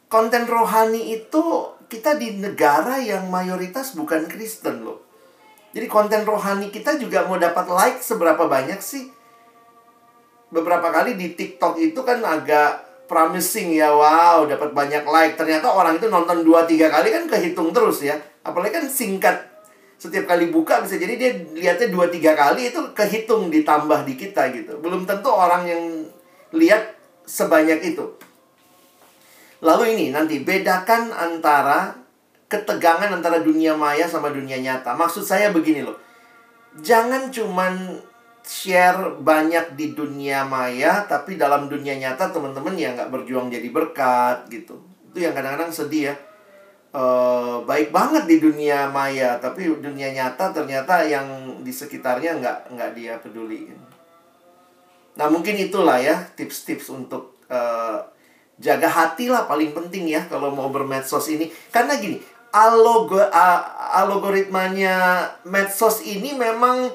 konten rohani itu kita di negara yang mayoritas bukan Kristen loh. Jadi konten rohani kita juga mau dapat like seberapa banyak sih? Beberapa kali di TikTok itu kan agak promising ya wow dapat banyak like. Ternyata orang itu nonton 2 3 kali kan kehitung terus ya. Apalagi kan singkat setiap kali buka bisa jadi dia lihatnya 2 3 kali itu kehitung ditambah di kita gitu. Belum tentu orang yang lihat sebanyak itu. Lalu ini nanti bedakan antara ketegangan antara dunia maya sama dunia nyata. Maksud saya begini loh. Jangan cuman share banyak di dunia maya tapi dalam dunia nyata teman-teman ya nggak berjuang jadi berkat gitu. Itu yang kadang-kadang sedih ya e, baik banget di dunia maya tapi dunia nyata ternyata yang di sekitarnya nggak nggak dia peduli nah mungkin itulah ya tips-tips untuk e, jaga hati lah paling penting ya kalau mau bermedsos ini. Karena gini alogo, algoritmanya medsos ini memang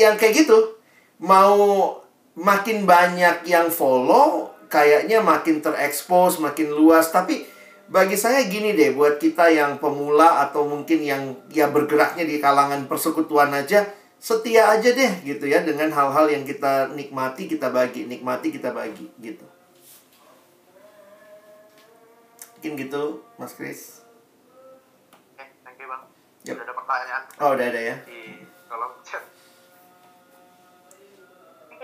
yang kayak gitu. Mau makin banyak yang follow kayaknya makin terekspos makin luas. Tapi bagi saya gini deh buat kita yang pemula atau mungkin yang ya bergeraknya di kalangan persekutuan aja setia aja deh gitu ya dengan hal-hal yang kita nikmati kita bagi nikmati kita bagi gitu mungkin gitu Mas Kris Oke, thank you bang. Yep. Udah ada pertanyaan. Oh udah ada ya. Di kolom chat.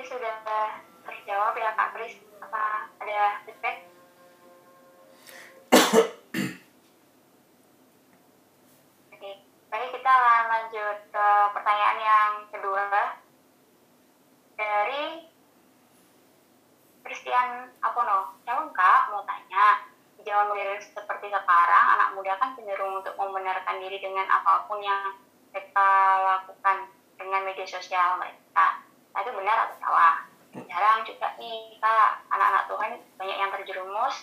sudah terjawab ya Kak Kris apa ada feedback akan lanjut ke pertanyaan yang kedua dari Christian Apono. Shalom kak, mau tanya, di zaman modern seperti sekarang, anak muda kan cenderung untuk membenarkan diri dengan apa pun yang mereka lakukan dengan media sosial mereka. Nah, itu benar atau salah? Jarang juga nih kak, anak-anak Tuhan banyak yang terjerumus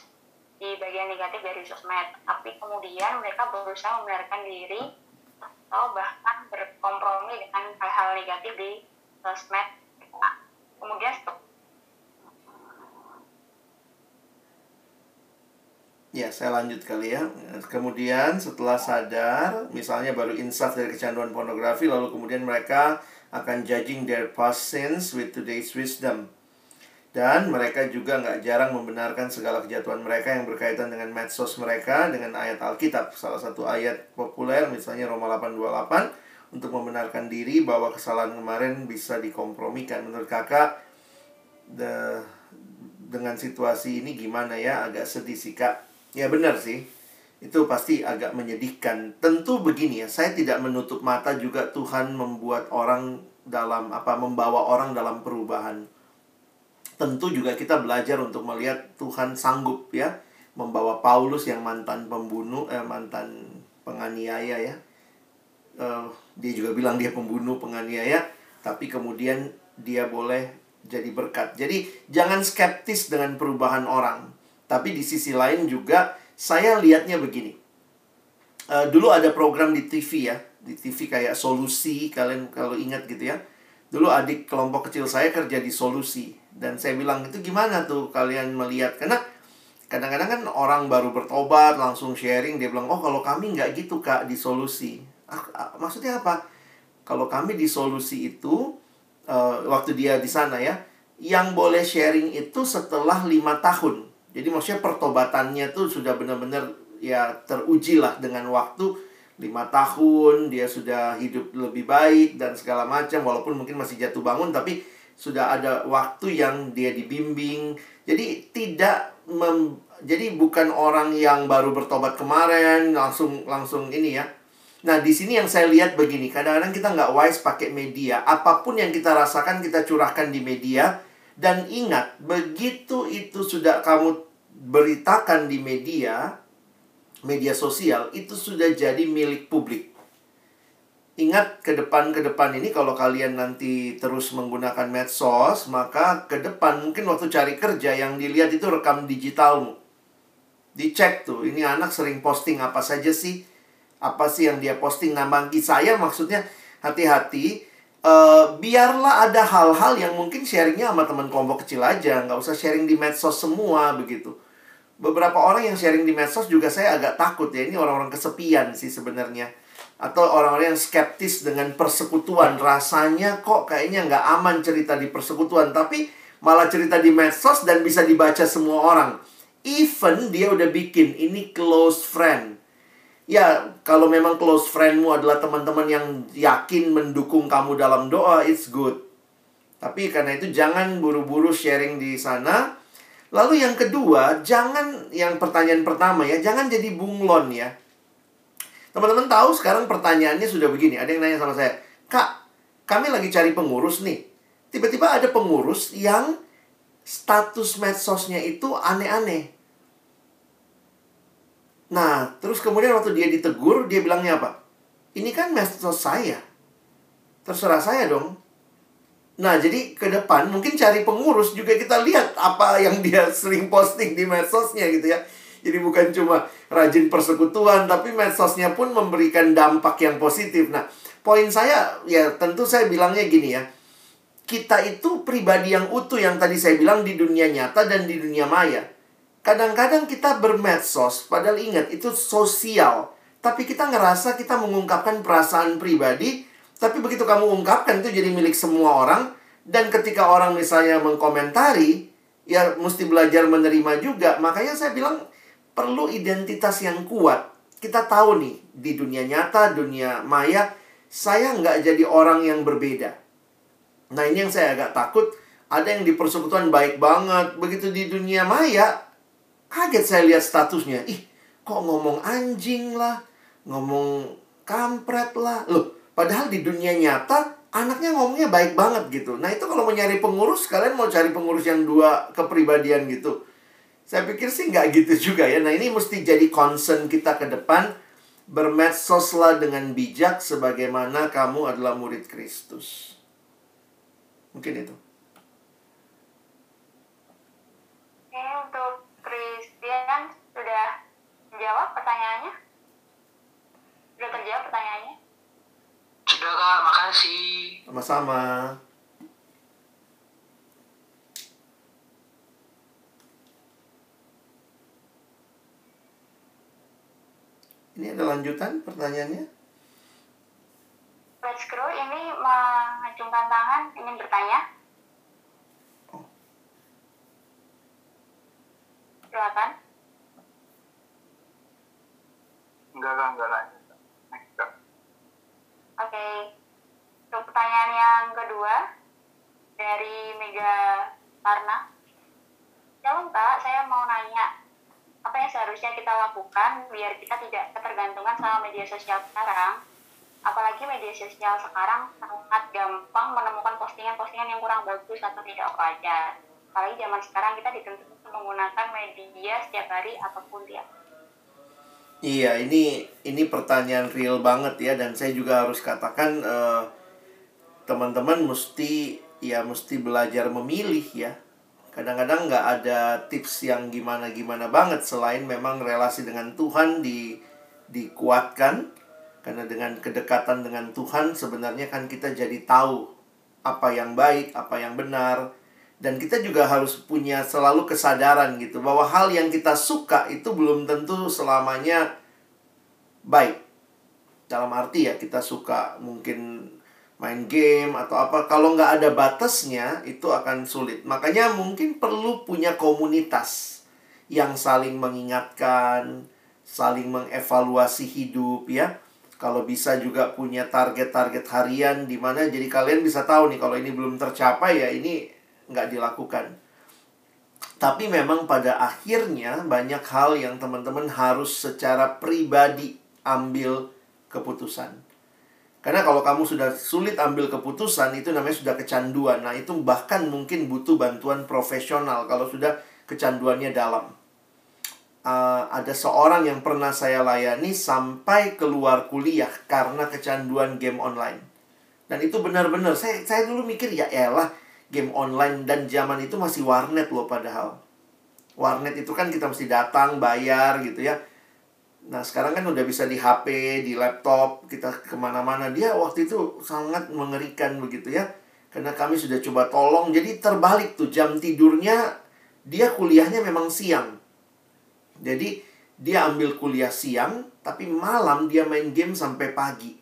di bagian negatif dari sosmed. Tapi kemudian mereka berusaha membenarkan diri atau bahkan berkompromi dengan hal-hal negatif di sosmed. Kemudian Ya, saya lanjut kali ya. Kemudian setelah sadar, misalnya baru insaf dari kecanduan pornografi, lalu kemudian mereka akan judging their past sins with today's wisdom. Dan mereka juga nggak jarang membenarkan segala kejatuhan mereka yang berkaitan dengan medsos mereka dengan ayat Alkitab. Salah satu ayat populer misalnya Roma 8:28 untuk membenarkan diri bahwa kesalahan kemarin bisa dikompromikan. Menurut kakak, the, dengan situasi ini gimana ya? Agak sedih sih kak Ya benar sih. Itu pasti agak menyedihkan. Tentu begini ya, saya tidak menutup mata juga Tuhan membuat orang dalam apa membawa orang dalam perubahan. Tentu juga kita belajar untuk melihat Tuhan sanggup ya membawa Paulus yang mantan pembunuh eh mantan penganiaya ya. Uh, dia juga bilang dia pembunuh penganiaya, tapi kemudian dia boleh jadi berkat. Jadi jangan skeptis dengan perubahan orang tapi di sisi lain juga saya lihatnya begini. Uh, dulu ada program di TV ya, di TV kayak Solusi, kalian kalau ingat gitu ya. Dulu adik kelompok kecil saya kerja di Solusi dan saya bilang itu gimana tuh kalian melihat karena kadang-kadang kan orang baru bertobat langsung sharing dia bilang oh kalau kami nggak gitu kak di Solusi. Ah, ah, maksudnya apa? Kalau kami di Solusi itu uh, waktu dia di sana ya, yang boleh sharing itu setelah lima tahun jadi maksudnya pertobatannya tuh sudah benar-benar ya teruji lah dengan waktu lima tahun dia sudah hidup lebih baik dan segala macam walaupun mungkin masih jatuh bangun tapi sudah ada waktu yang dia dibimbing. Jadi tidak mem, jadi bukan orang yang baru bertobat kemarin langsung langsung ini ya. Nah di sini yang saya lihat begini kadang-kadang kita nggak wise pakai media. Apa pun yang kita rasakan kita curahkan di media. Dan ingat begitu itu sudah kamu beritakan di media, media sosial itu sudah jadi milik publik. Ingat ke depan ke depan ini kalau kalian nanti terus menggunakan medsos, maka ke depan mungkin waktu cari kerja yang dilihat itu rekam digitalmu. Dicek tuh, ini anak sering posting apa saja sih? Apa sih yang dia posting? Nah, bagi saya maksudnya hati-hati Uh, biarlah ada hal-hal yang mungkin sharingnya sama teman kelompok kecil aja, nggak usah sharing di medsos semua begitu beberapa orang yang sharing di medsos juga saya agak takut ya. Ini orang-orang kesepian sih sebenarnya. Atau orang-orang yang skeptis dengan persekutuan. Rasanya kok kayaknya nggak aman cerita di persekutuan. Tapi malah cerita di medsos dan bisa dibaca semua orang. Even dia udah bikin ini close friend. Ya, kalau memang close friendmu adalah teman-teman yang yakin mendukung kamu dalam doa, it's good. Tapi karena itu jangan buru-buru sharing di sana Lalu yang kedua, jangan yang pertanyaan pertama ya, jangan jadi bunglon ya. Teman-teman tahu sekarang pertanyaannya sudah begini. Ada yang nanya sama saya, Kak, kami lagi cari pengurus nih. Tiba-tiba ada pengurus yang status medsosnya itu aneh-aneh. Nah, terus kemudian waktu dia ditegur, dia bilangnya apa? Ini kan medsos saya. Terserah saya dong. Nah, jadi ke depan mungkin cari pengurus juga kita lihat apa yang dia sering posting di medsosnya gitu ya. Jadi bukan cuma rajin persekutuan, tapi medsosnya pun memberikan dampak yang positif. Nah, poin saya ya tentu saya bilangnya gini ya. Kita itu pribadi yang utuh yang tadi saya bilang di dunia nyata dan di dunia maya. Kadang-kadang kita bermedsos, padahal ingat itu sosial. Tapi kita ngerasa kita mengungkapkan perasaan pribadi tapi begitu kamu ungkapkan itu jadi milik semua orang dan ketika orang misalnya mengkomentari, ya mesti belajar menerima juga. Makanya saya bilang perlu identitas yang kuat. Kita tahu nih di dunia nyata, dunia maya, saya nggak jadi orang yang berbeda. Nah ini yang saya agak takut. Ada yang di persekutuan baik banget. Begitu di dunia maya, kaget saya lihat statusnya. Ih, kok ngomong anjing lah. Ngomong kampret lah. Loh, padahal di dunia nyata anaknya ngomongnya baik banget gitu. Nah, itu kalau mau nyari pengurus, kalian mau cari pengurus yang dua kepribadian gitu. Saya pikir sih nggak gitu juga ya. Nah, ini mesti jadi concern kita ke depan. Bermedsoslah dengan bijak sebagaimana kamu adalah murid Kristus. Mungkin itu. Oke, untuk Christian sudah menjawab pertanyaannya? Sudah terjawab pertanyaannya? Sudah kak, makasih. Sama-sama. Ini ada lanjutan pertanyaannya? Let's Grow ini mengacungkan tangan ingin bertanya. Oh. Silakan. Enggak, enggak, enggak lanjut. Next, Kak. Oke. Untuk pertanyaan yang kedua dari Mega Karna. Shalom Kak, saya mau nanya apa yang seharusnya kita lakukan biar kita tidak ketergantungan sama media sosial sekarang. Apalagi media sosial sekarang sangat gampang menemukan postingan-postingan yang kurang bagus atau tidak wajar. Apalagi zaman sekarang kita dituntut menggunakan media setiap hari ataupun tiap Iya, ini ini pertanyaan real banget ya dan saya juga harus katakan eh, teman-teman mesti ya mesti belajar memilih ya. Kadang-kadang nggak ada tips yang gimana-gimana banget selain memang relasi dengan Tuhan di dikuatkan karena dengan kedekatan dengan Tuhan sebenarnya kan kita jadi tahu apa yang baik, apa yang benar dan kita juga harus punya selalu kesadaran gitu bahwa hal yang kita suka itu belum tentu selamanya baik. Dalam arti ya kita suka mungkin main game atau apa kalau nggak ada batasnya itu akan sulit. Makanya mungkin perlu punya komunitas yang saling mengingatkan saling mengevaluasi hidup ya. Kalau bisa juga punya target-target harian di mana jadi kalian bisa tahu nih kalau ini belum tercapai ya ini nggak dilakukan. Tapi memang pada akhirnya banyak hal yang teman-teman harus secara pribadi ambil keputusan karena kalau kamu sudah sulit ambil keputusan, itu namanya sudah kecanduan. Nah, itu bahkan mungkin butuh bantuan profesional kalau sudah kecanduannya dalam. Uh, ada seorang yang pernah saya layani sampai keluar kuliah karena kecanduan game online. Dan itu benar-benar, saya, saya dulu mikir, ya elah, game online dan zaman itu masih warnet loh padahal. Warnet itu kan kita mesti datang, bayar gitu ya Nah sekarang kan udah bisa di HP, di laptop, kita ke mana-mana. Dia waktu itu sangat mengerikan begitu ya. Karena kami sudah coba tolong, jadi terbalik tuh jam tidurnya dia kuliahnya memang siang. Jadi dia ambil kuliah siang, tapi malam dia main game sampai pagi.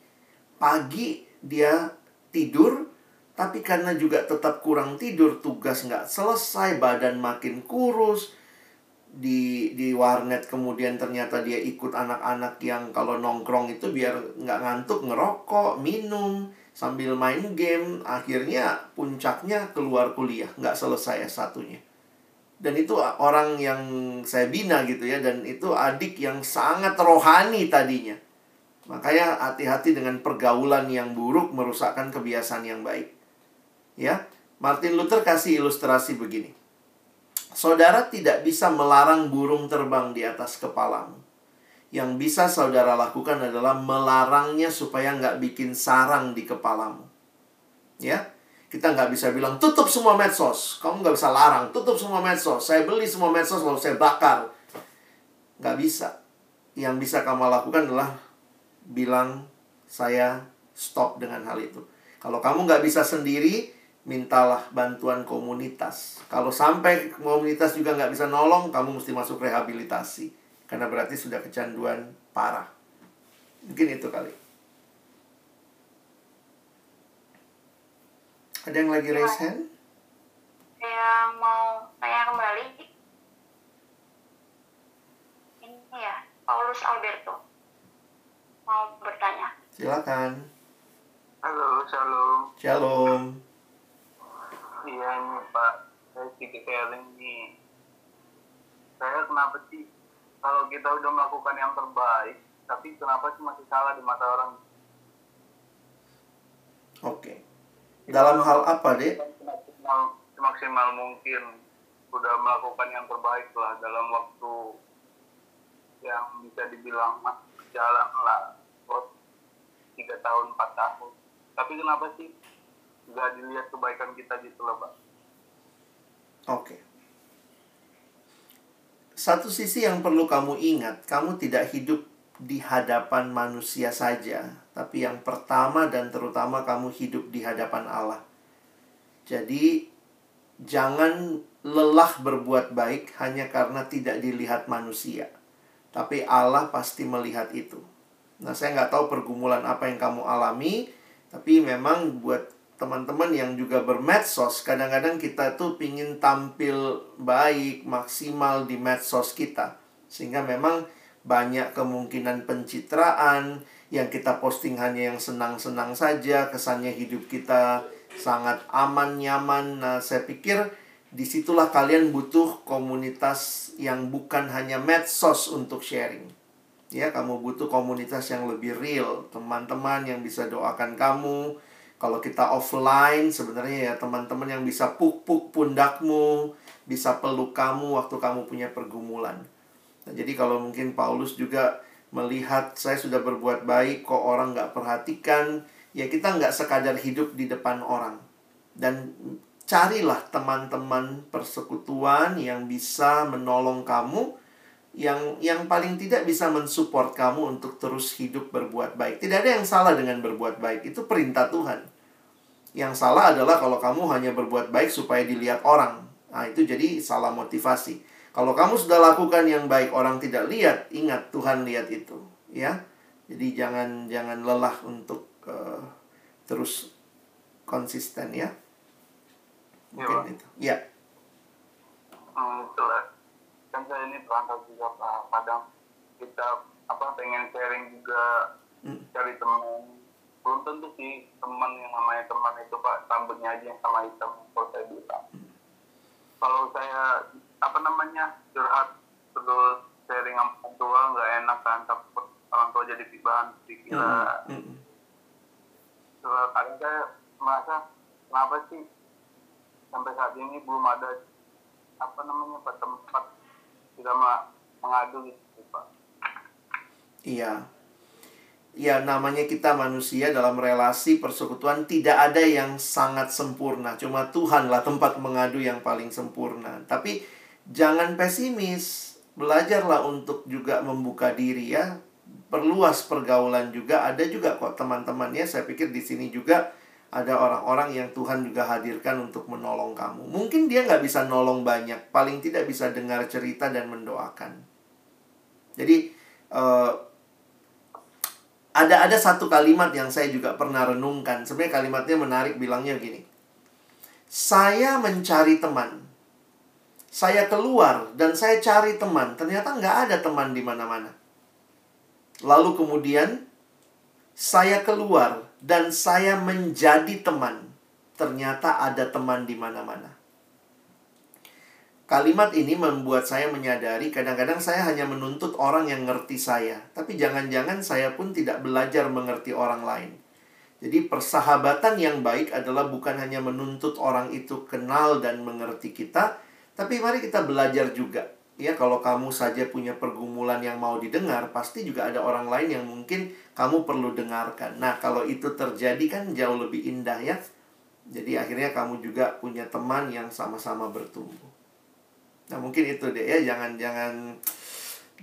Pagi dia tidur, tapi karena juga tetap kurang tidur, tugas nggak selesai, badan makin kurus, di di warnet kemudian ternyata dia ikut anak-anak yang kalau nongkrong itu biar nggak ngantuk ngerokok minum sambil main game. Akhirnya puncaknya keluar kuliah nggak selesai s satunya. Dan itu orang yang saya bina gitu ya dan itu adik yang sangat rohani tadinya. Makanya hati-hati dengan pergaulan yang buruk merusakkan kebiasaan yang baik. Ya Martin Luther kasih ilustrasi begini Saudara tidak bisa melarang burung terbang di atas kepalamu. Yang bisa saudara lakukan adalah melarangnya supaya nggak bikin sarang di kepalamu. Ya, kita nggak bisa bilang tutup semua medsos. Kamu nggak bisa larang tutup semua medsos. Saya beli semua medsos lalu saya bakar. Nggak bisa. Yang bisa kamu lakukan adalah bilang saya stop dengan hal itu. Kalau kamu nggak bisa sendiri, mintalah bantuan komunitas. Kalau sampai komunitas juga nggak bisa nolong, kamu mesti masuk rehabilitasi. Karena berarti sudah kecanduan parah. Mungkin itu kali. Ada yang lagi raise hand? Yang mau tanya kembali. Ini ya, Paulus Alberto. Mau bertanya. Silakan. Halo, shalom. Shalom. Iya nih Pak, saya sedikit sharing nih. Saya kenapa sih kalau kita udah melakukan yang terbaik, tapi kenapa sih masih salah di mata orang Oke. Dalam hal apa, Dek? semaksimal, semaksimal mungkin sudah melakukan yang terbaik lah dalam waktu yang bisa dibilang masih jalan lah tiga tahun empat tahun tapi kenapa sih nggak dilihat kebaikan kita gitu loh pak Oke. Satu sisi yang perlu kamu ingat, kamu tidak hidup di hadapan manusia saja, tapi yang pertama dan terutama kamu hidup di hadapan Allah. Jadi, jangan lelah berbuat baik hanya karena tidak dilihat manusia, tapi Allah pasti melihat itu. Nah, saya nggak tahu pergumulan apa yang kamu alami, tapi memang buat teman-teman yang juga bermedsos kadang-kadang kita tuh pingin tampil baik maksimal di medsos kita. Sehingga memang banyak kemungkinan pencitraan yang kita posting hanya yang senang-senang saja kesannya hidup kita sangat aman nyaman. Nah saya pikir di situlah kalian butuh komunitas yang bukan hanya medsos untuk sharing. Ya kamu butuh komunitas yang lebih real teman-teman yang bisa doakan kamu kalau kita offline sebenarnya ya teman-teman yang bisa puk-puk pundakmu, bisa peluk kamu waktu kamu punya pergumulan. Nah, jadi kalau mungkin Paulus juga melihat saya sudah berbuat baik kok orang nggak perhatikan, ya kita nggak sekadar hidup di depan orang. Dan carilah teman-teman persekutuan yang bisa menolong kamu yang yang paling tidak bisa mensupport kamu untuk terus hidup berbuat baik. Tidak ada yang salah dengan berbuat baik, itu perintah Tuhan. Yang salah adalah kalau kamu hanya berbuat baik supaya dilihat orang. Nah, itu jadi salah motivasi. Kalau kamu sudah lakukan yang baik orang tidak lihat, ingat Tuhan lihat itu, ya. Jadi jangan jangan lelah untuk uh, terus konsisten ya. Mungkin Iya, itu. Ya. itulah kan saya ini perantau juga pak. Kadang kita apa pengen sharing juga Hmm. cari teman belum tentu sih teman yang namanya teman itu pak rambutnya aja yang sama hitam kalau saya bilang kalau saya apa namanya curhat terus sharing sama orang tua nggak enak kan takut orang tua jadi bahan pikiran. Mm, mm, mm. Terus kadang saya merasa kenapa sih sampai saat ini belum ada apa namanya tempat ma- mengadu gitu pak Iya. Ya, namanya kita manusia dalam relasi persekutuan tidak ada yang sangat sempurna. Cuma Tuhanlah tempat mengadu yang paling sempurna. Tapi jangan pesimis. Belajarlah untuk juga membuka diri ya. Perluas pergaulan juga. Ada juga kok teman-teman ya. Saya pikir di sini juga ada orang-orang yang Tuhan juga hadirkan untuk menolong kamu. Mungkin dia nggak bisa nolong banyak. Paling tidak bisa dengar cerita dan mendoakan. Jadi, eh, ada ada satu kalimat yang saya juga pernah renungkan. Sebenarnya kalimatnya menarik bilangnya gini. Saya mencari teman. Saya keluar dan saya cari teman. Ternyata nggak ada teman di mana-mana. Lalu kemudian saya keluar dan saya menjadi teman. Ternyata ada teman di mana-mana. Kalimat ini membuat saya menyadari kadang-kadang saya hanya menuntut orang yang ngerti saya, tapi jangan-jangan saya pun tidak belajar mengerti orang lain. Jadi persahabatan yang baik adalah bukan hanya menuntut orang itu kenal dan mengerti kita, tapi mari kita belajar juga. Ya, kalau kamu saja punya pergumulan yang mau didengar, pasti juga ada orang lain yang mungkin kamu perlu dengarkan. Nah, kalau itu terjadi kan jauh lebih indah ya. Jadi akhirnya kamu juga punya teman yang sama-sama bertumbuh. Nah mungkin itu deh ya jangan jangan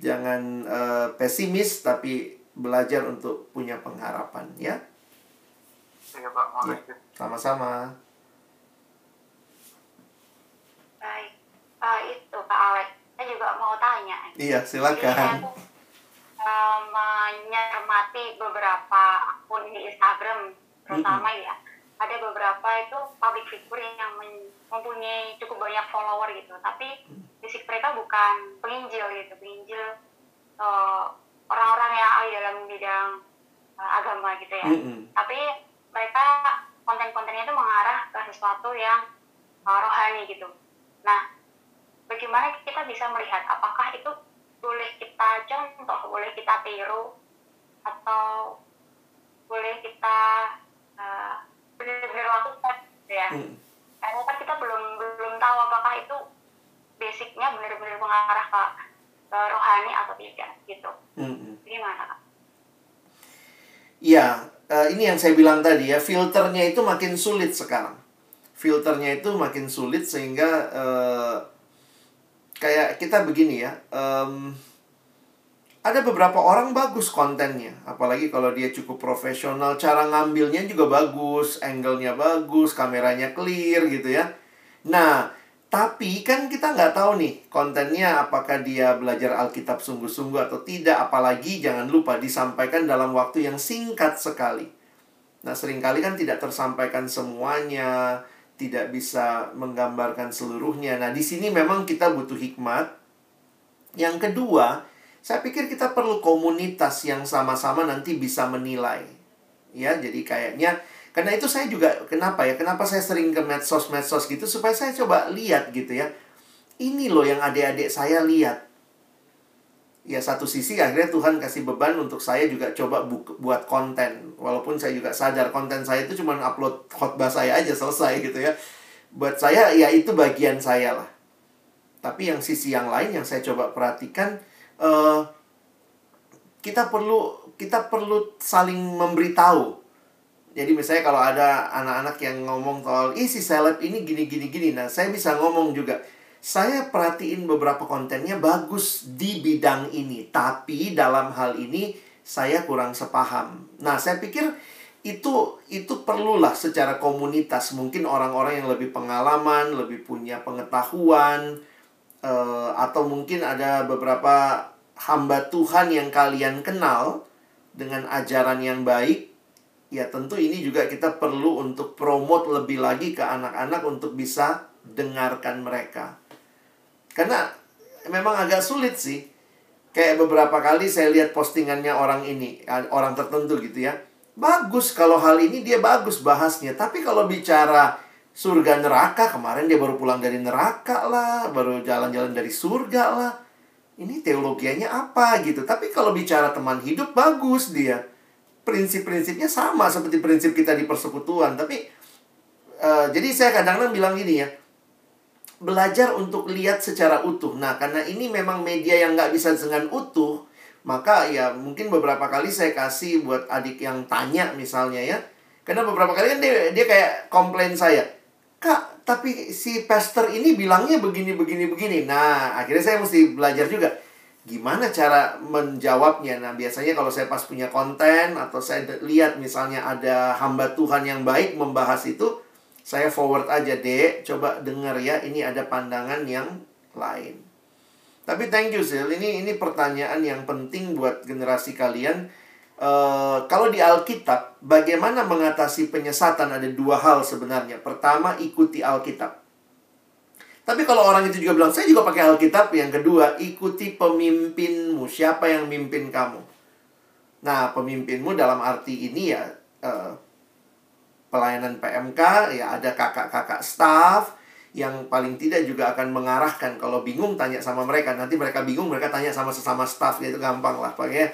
jangan eh, pesimis tapi belajar untuk punya pengharapan ya. iya pak Ya, sama-sama. Baik. Eh, itu Pak Alek. Saya juga mau tanya. Iya Jadi saya silakan. tuh eh, mencermati beberapa akun di Instagram terutama ya ada beberapa itu public figure yang mempunyai cukup banyak follower gitu tapi fisik mereka bukan penginjil gitu penginjil eh, orang-orang yang ahli dalam bidang eh, agama gitu ya Mm-mm. tapi mereka konten-kontennya itu mengarah ke sesuatu yang uh, rohani gitu. Nah, bagaimana kita bisa melihat apakah itu boleh kita contoh, boleh kita tiru atau boleh kita uh, benar-benar lakukan gitu ya Hmm. karena kan kita belum belum tahu apakah itu basicnya benar-benar mengarah ke, ke rohani atau tidak gitu Hmm. gimana kak? Iya, eh, ini yang saya bilang tadi ya, filternya itu makin sulit sekarang. Filternya itu makin sulit sehingga eh, kayak kita begini ya, em, ada beberapa orang bagus kontennya, apalagi kalau dia cukup profesional, cara ngambilnya juga bagus, angle-nya bagus, kameranya clear gitu ya. Nah, tapi kan kita nggak tahu nih kontennya apakah dia belajar Alkitab sungguh-sungguh atau tidak. Apalagi jangan lupa disampaikan dalam waktu yang singkat sekali. Nah sering kali kan tidak tersampaikan semuanya, tidak bisa menggambarkan seluruhnya. Nah di sini memang kita butuh hikmat. Yang kedua, saya pikir kita perlu komunitas yang sama-sama nanti bisa menilai. Ya, jadi kayaknya karena itu saya juga kenapa ya? Kenapa saya sering ke medsos-medsos gitu supaya saya coba lihat gitu ya. Ini loh yang adik-adik saya lihat. Ya satu sisi akhirnya Tuhan kasih beban untuk saya juga coba bu- buat konten. Walaupun saya juga sadar konten saya itu cuma upload khotbah saya aja selesai gitu ya. Buat saya ya itu bagian saya lah. Tapi yang sisi yang lain yang saya coba perhatikan eh kita perlu kita perlu saling memberitahu jadi misalnya kalau ada anak-anak yang ngomong soal, ih si seleb ini gini gini gini. Nah, saya bisa ngomong juga. Saya perhatiin beberapa kontennya bagus di bidang ini, tapi dalam hal ini saya kurang sepaham. Nah, saya pikir itu itu perlulah secara komunitas. Mungkin orang-orang yang lebih pengalaman, lebih punya pengetahuan, eh, atau mungkin ada beberapa hamba Tuhan yang kalian kenal dengan ajaran yang baik ya tentu ini juga kita perlu untuk promote lebih lagi ke anak-anak untuk bisa dengarkan mereka. Karena memang agak sulit sih. Kayak beberapa kali saya lihat postingannya orang ini, orang tertentu gitu ya. Bagus kalau hal ini dia bagus bahasnya, tapi kalau bicara surga neraka kemarin dia baru pulang dari neraka lah, baru jalan-jalan dari surga lah. Ini teologianya apa gitu. Tapi kalau bicara teman hidup bagus dia prinsip-prinsipnya sama seperti prinsip kita di persekutuan tapi uh, jadi saya kadang-kadang bilang gini ya belajar untuk lihat secara utuh. Nah karena ini memang media yang nggak bisa dengan utuh maka ya mungkin beberapa kali saya kasih buat adik yang tanya misalnya ya. Karena beberapa kali kan dia dia kayak komplain saya kak tapi si pastor ini bilangnya begini begini begini. Nah akhirnya saya mesti belajar juga gimana cara menjawabnya. Nah, biasanya kalau saya pas punya konten atau saya lihat misalnya ada hamba Tuhan yang baik membahas itu, saya forward aja, Dek, coba dengar ya, ini ada pandangan yang lain. Tapi thank you, Sil. Ini ini pertanyaan yang penting buat generasi kalian. Uh, kalau di Alkitab, bagaimana mengatasi penyesatan ada dua hal sebenarnya. Pertama, ikuti Alkitab. Tapi kalau orang itu juga bilang, saya juga pakai Alkitab. Yang kedua, ikuti pemimpinmu. Siapa yang mimpin kamu? Nah, pemimpinmu dalam arti ini ya eh, pelayanan PMK, ya ada kakak-kakak staff yang paling tidak juga akan mengarahkan. Kalau bingung, tanya sama mereka. Nanti mereka bingung, mereka tanya sama sesama staff. Ya, itu gampang lah. Pokoknya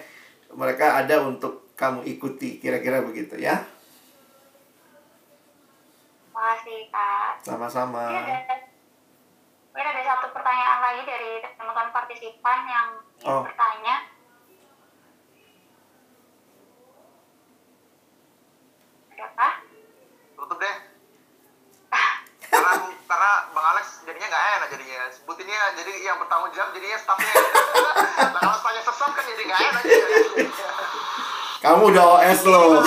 mereka ada untuk kamu ikuti. Kira-kira begitu ya. Makasih, Kak. Sama-sama. Ini ada, ini ada satu pertanyaan lagi dari teman-teman partisipan yang ingin Oh. bertanya. Adakah? Tutup deh karena karena bang Alex jadinya nggak enak jadinya sebutinnya jadi yang bertanggung jawab jadinya staffnya nah kalau tanya sesat kan jadi nggak enak Kamu udah OS loh. (laughs)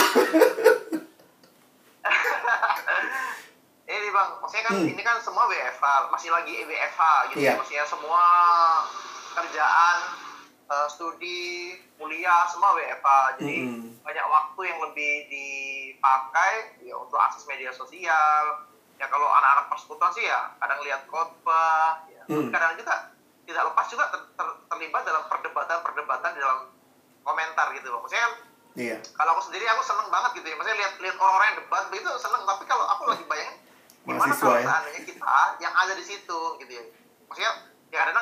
ini bang maksudnya kan Hmm. ini kan semua WFH masih lagi WFH gitu Iya. ya maksudnya semua kerjaan eh, studi kuliah semua WFH jadi Mm-mm. banyak waktu yang lebih dipakai ya untuk akses media sosial ya kalau anak-anak persekutuan sih ya kadang lihat khotbah ya. Hmm. kadang juga tidak lepas juga ter- ter- terlibat dalam perdebatan-perdebatan di dalam komentar gitu loh maksudnya kan Iya. kalau aku sendiri aku seneng banget gitu ya maksudnya lihat lihat orang-orang yang debat begitu seneng tapi kalau aku lagi bayangin gimana kalau ya. seandainya kita yang ada di situ gitu ya maksudnya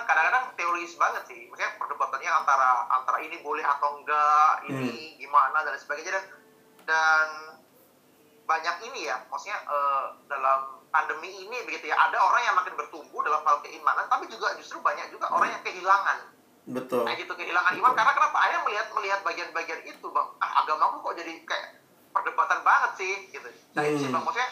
ya kadang kadang teoris banget sih. Maksudnya perdebatannya antara antara ini boleh atau enggak ini gimana dan sebagainya. Dan dan banyak ini ya maksudnya eh, dalam pandemi ini begitu ya ada orang yang makin bertumbuh dalam hal keimanan tapi juga justru banyak juga orang yang kehilangan. Betul. kayak gitu kehilangan iman. Karena kenapa? Akhirnya melihat melihat bagian-bagian itu bang. Ah, agamaku kok jadi kayak perdebatan banget sih gitu. Nah itu sih Hmm. bang. Maksudnya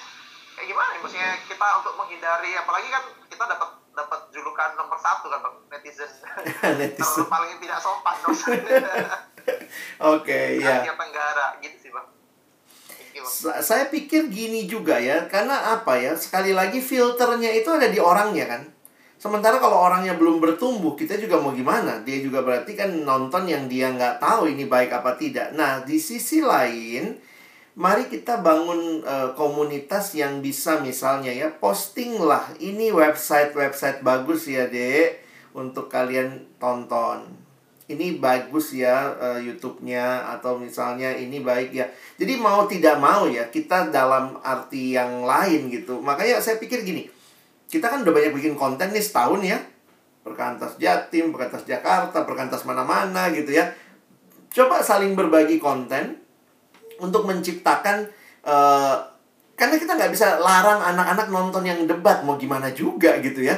kayak gimana ya? Maksudnya kita untuk menghindari apalagi kan kita dapat dapat julukan nomor satu kan netizen (laughs) Netizen. Paling tidak sopan (laughs) Oke, ya. Asia Tenggara gitu sih bang. Sa- Saya pikir gini juga ya, karena apa ya? Sekali lagi filternya itu ada di orangnya kan. Sementara kalau orangnya belum bertumbuh, kita juga mau gimana? Dia juga berarti kan nonton yang dia nggak tahu ini baik apa tidak. Nah, di sisi lain, mari kita bangun eh, komunitas yang bisa misalnya ya, posting lah. Ini website-website bagus ya, Dek, untuk kalian tonton ini bagus ya eh, YouTube-nya atau misalnya ini baik ya. Jadi mau tidak mau ya kita dalam arti yang lain gitu. Makanya saya pikir gini, kita kan udah banyak bikin konten nih setahun ya. Perkantas Jatim, Perkantas Jakarta, Perkantas mana-mana gitu ya. Coba saling berbagi konten untuk menciptakan eh, karena kita nggak bisa larang anak-anak nonton yang debat mau gimana juga gitu ya.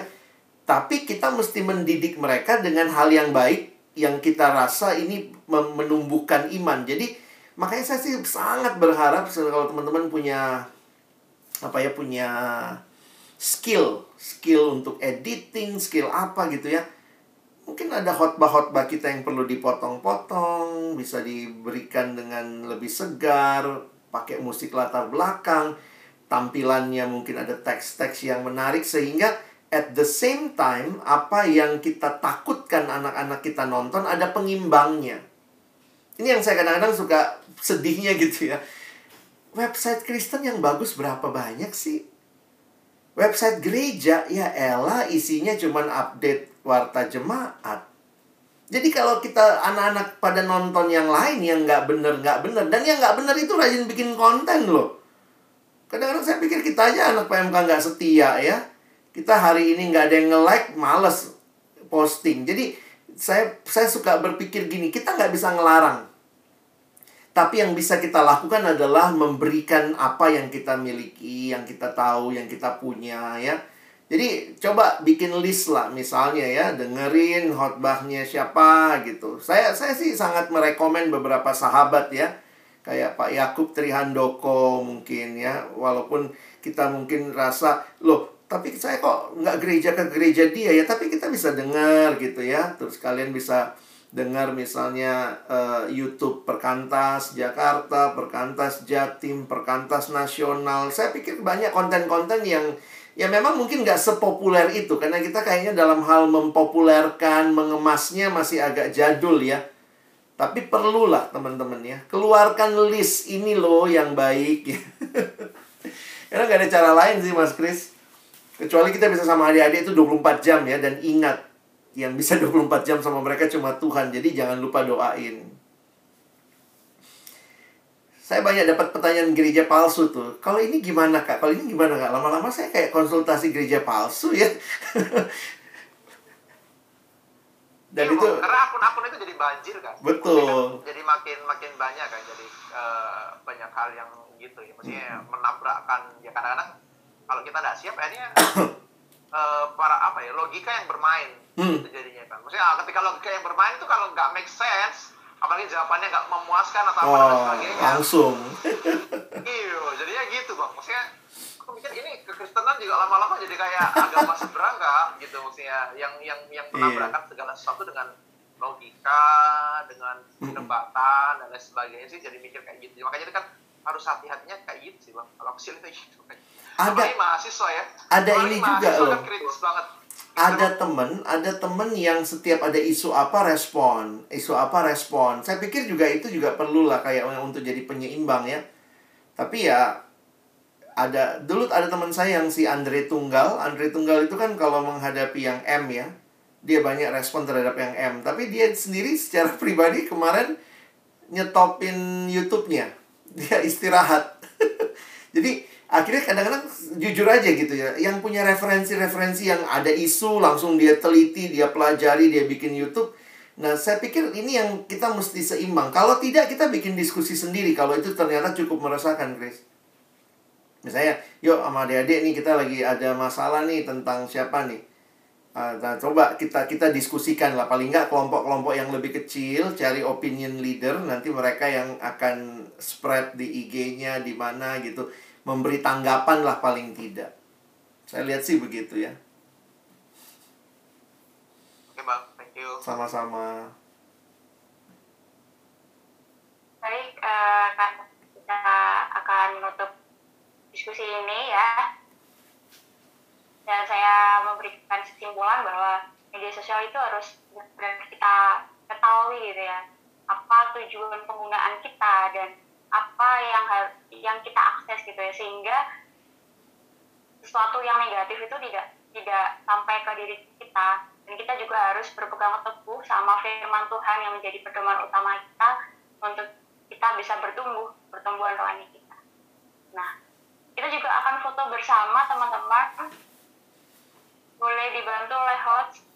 Tapi kita mesti mendidik mereka dengan hal yang baik yang kita rasa ini menumbuhkan iman. Jadi makanya saya sih sangat berharap kalau teman-teman punya apa ya punya skill, skill untuk editing, skill apa gitu ya. Mungkin ada khotbah-khotbah kita yang perlu dipotong-potong, bisa diberikan dengan lebih segar, pakai musik latar belakang, tampilannya mungkin ada teks-teks yang menarik sehingga at the same time apa yang kita takutkan anak-anak kita nonton ada pengimbangnya. Ini yang saya kadang-kadang suka sedihnya gitu ya. Website Kristen yang bagus berapa banyak sih? Website gereja ya elah isinya cuman update warta jemaat. Jadi kalau kita anak-anak pada nonton yang lain yang nggak bener nggak bener dan yang nggak bener itu rajin bikin konten loh. Kadang-kadang saya pikir kita aja anak PMK nggak setia ya. Kita hari ini nggak ada yang nge-like, males posting. Jadi saya saya suka berpikir gini, kita nggak bisa ngelarang. Tapi yang bisa kita lakukan adalah memberikan apa yang kita miliki, yang kita tahu, yang kita punya ya. Jadi coba bikin list lah misalnya ya, dengerin khotbahnya siapa gitu. Saya saya sih sangat merekomen beberapa sahabat ya. Kayak Pak Yakub Trihandoko mungkin ya, walaupun kita mungkin rasa loh tapi saya kok nggak gereja ke gereja dia ya tapi kita bisa dengar gitu ya terus kalian bisa dengar misalnya eh, YouTube Perkantas Jakarta, Perkantas Jatim, Perkantas Nasional. Saya pikir banyak konten-konten yang ya memang mungkin nggak sepopuler itu karena kita kayaknya dalam hal mempopulerkan, mengemasnya masih agak jadul ya. Tapi perlulah teman-teman ya, keluarkan list ini loh yang baik. (laughs) Karena nggak ada cara lain sih Mas Kris. Kecuali kita bisa sama adik-adik itu 24 jam ya dan ingat yang bisa (laughs) 24 jam sama mereka cuma Tuhan. Jadi jangan lupa doain. Saya banyak dapat pertanyaan gereja palsu tuh. Kalau ini gimana kak? Kalau ini gimana kak? Lama-lama saya kayak konsultasi gereja palsu ya. (laughs) Dan Iya, itu karena akun-akun itu jadi banjir kan Betul. Maksudnya kan jadi makin makin banyak kan jadi eh, banyak hal yang gitu ya maksudnya Hmm. menabrakkan ya kadang-kadang kalau kita tidak siap akhirnya (coughs) eh, para apa ya logika yang bermain Hmm. itu jadinya kan maksudnya ketika logika yang bermain itu kalau nggak make sense apalagi jawabannya nggak memuaskan atau apa dan oh, sebagainya langsung. (laughs) Iya, jadinya gitu bang. Maksudnya, aku mikir ini kekristenan juga lama-lama jadi kayak agama nggak gitu maksudnya, yang yang yang Iya. menabrakkan segala sesuatu dengan logika, dengan perdebatan dan lain sebagainya sih jadi mikir kayak gitu. Makanya itu kan harus hati-hatinya kayak gitu sih bang. Kalau aku sih itu gitu. Ada- Apalagi mahasiswa ya. ada Apalagi ini juga mahasiswa loh. kan kritis banget. ada temen, ada temen yang setiap ada isu apa respon, isu apa respon. Saya pikir juga itu juga perlu lah kayak untuk jadi penyeimbang ya. Tapi ya ada dulu ada teman saya yang si Andre Tunggal. Andre Tunggal itu kan kalau menghadapi yang M ya, dia banyak respon terhadap yang M. Tapi dia sendiri secara (laughs) pribadi kemarin nyetopin YouTube-nya. Dia istirahat. (laughs) Jadi akhirnya kadang-kadang jujur aja gitu ya. Yang punya referensi-referensi yang ada isu langsung dia teliti dia pelajari dia bikin YouTube. Nah saya pikir ini yang kita mesti seimbang. Kalau tidak kita bikin diskusi sendiri. Kalau itu ternyata cukup meresahkan Chris. Misalnya yuk sama adik-adik nih kita lagi ada masalah nih tentang siapa nih nah, coba kita kita diskusikan lah. Paling nggak kelompok-kelompok yang lebih kecil cari opinion leader nanti mereka yang akan spread di IG-nya di mana gitu. Memberi tanggapan lah paling tidak. Saya lihat sih begitu ya. Oke bang, thank you. sama-sama. Baik, eh, kan kita akan menutup diskusi ini ya. Dan saya memberikan kesimpulan bahwa media sosial itu harus benar-benar kita ketahui gitu ya. Apa tujuan penggunaan kita dan apa yang yang kita akses gitu ya sehingga sesuatu yang negatif itu tidak tidak sampai ke diri kita dan kita juga harus berpegang teguh sama firman Tuhan yang menjadi pedoman utama kita untuk kita bisa bertumbuh pertumbuhan rohani kita. Nah, kita juga akan foto bersama teman-teman. Boleh dibantu oleh host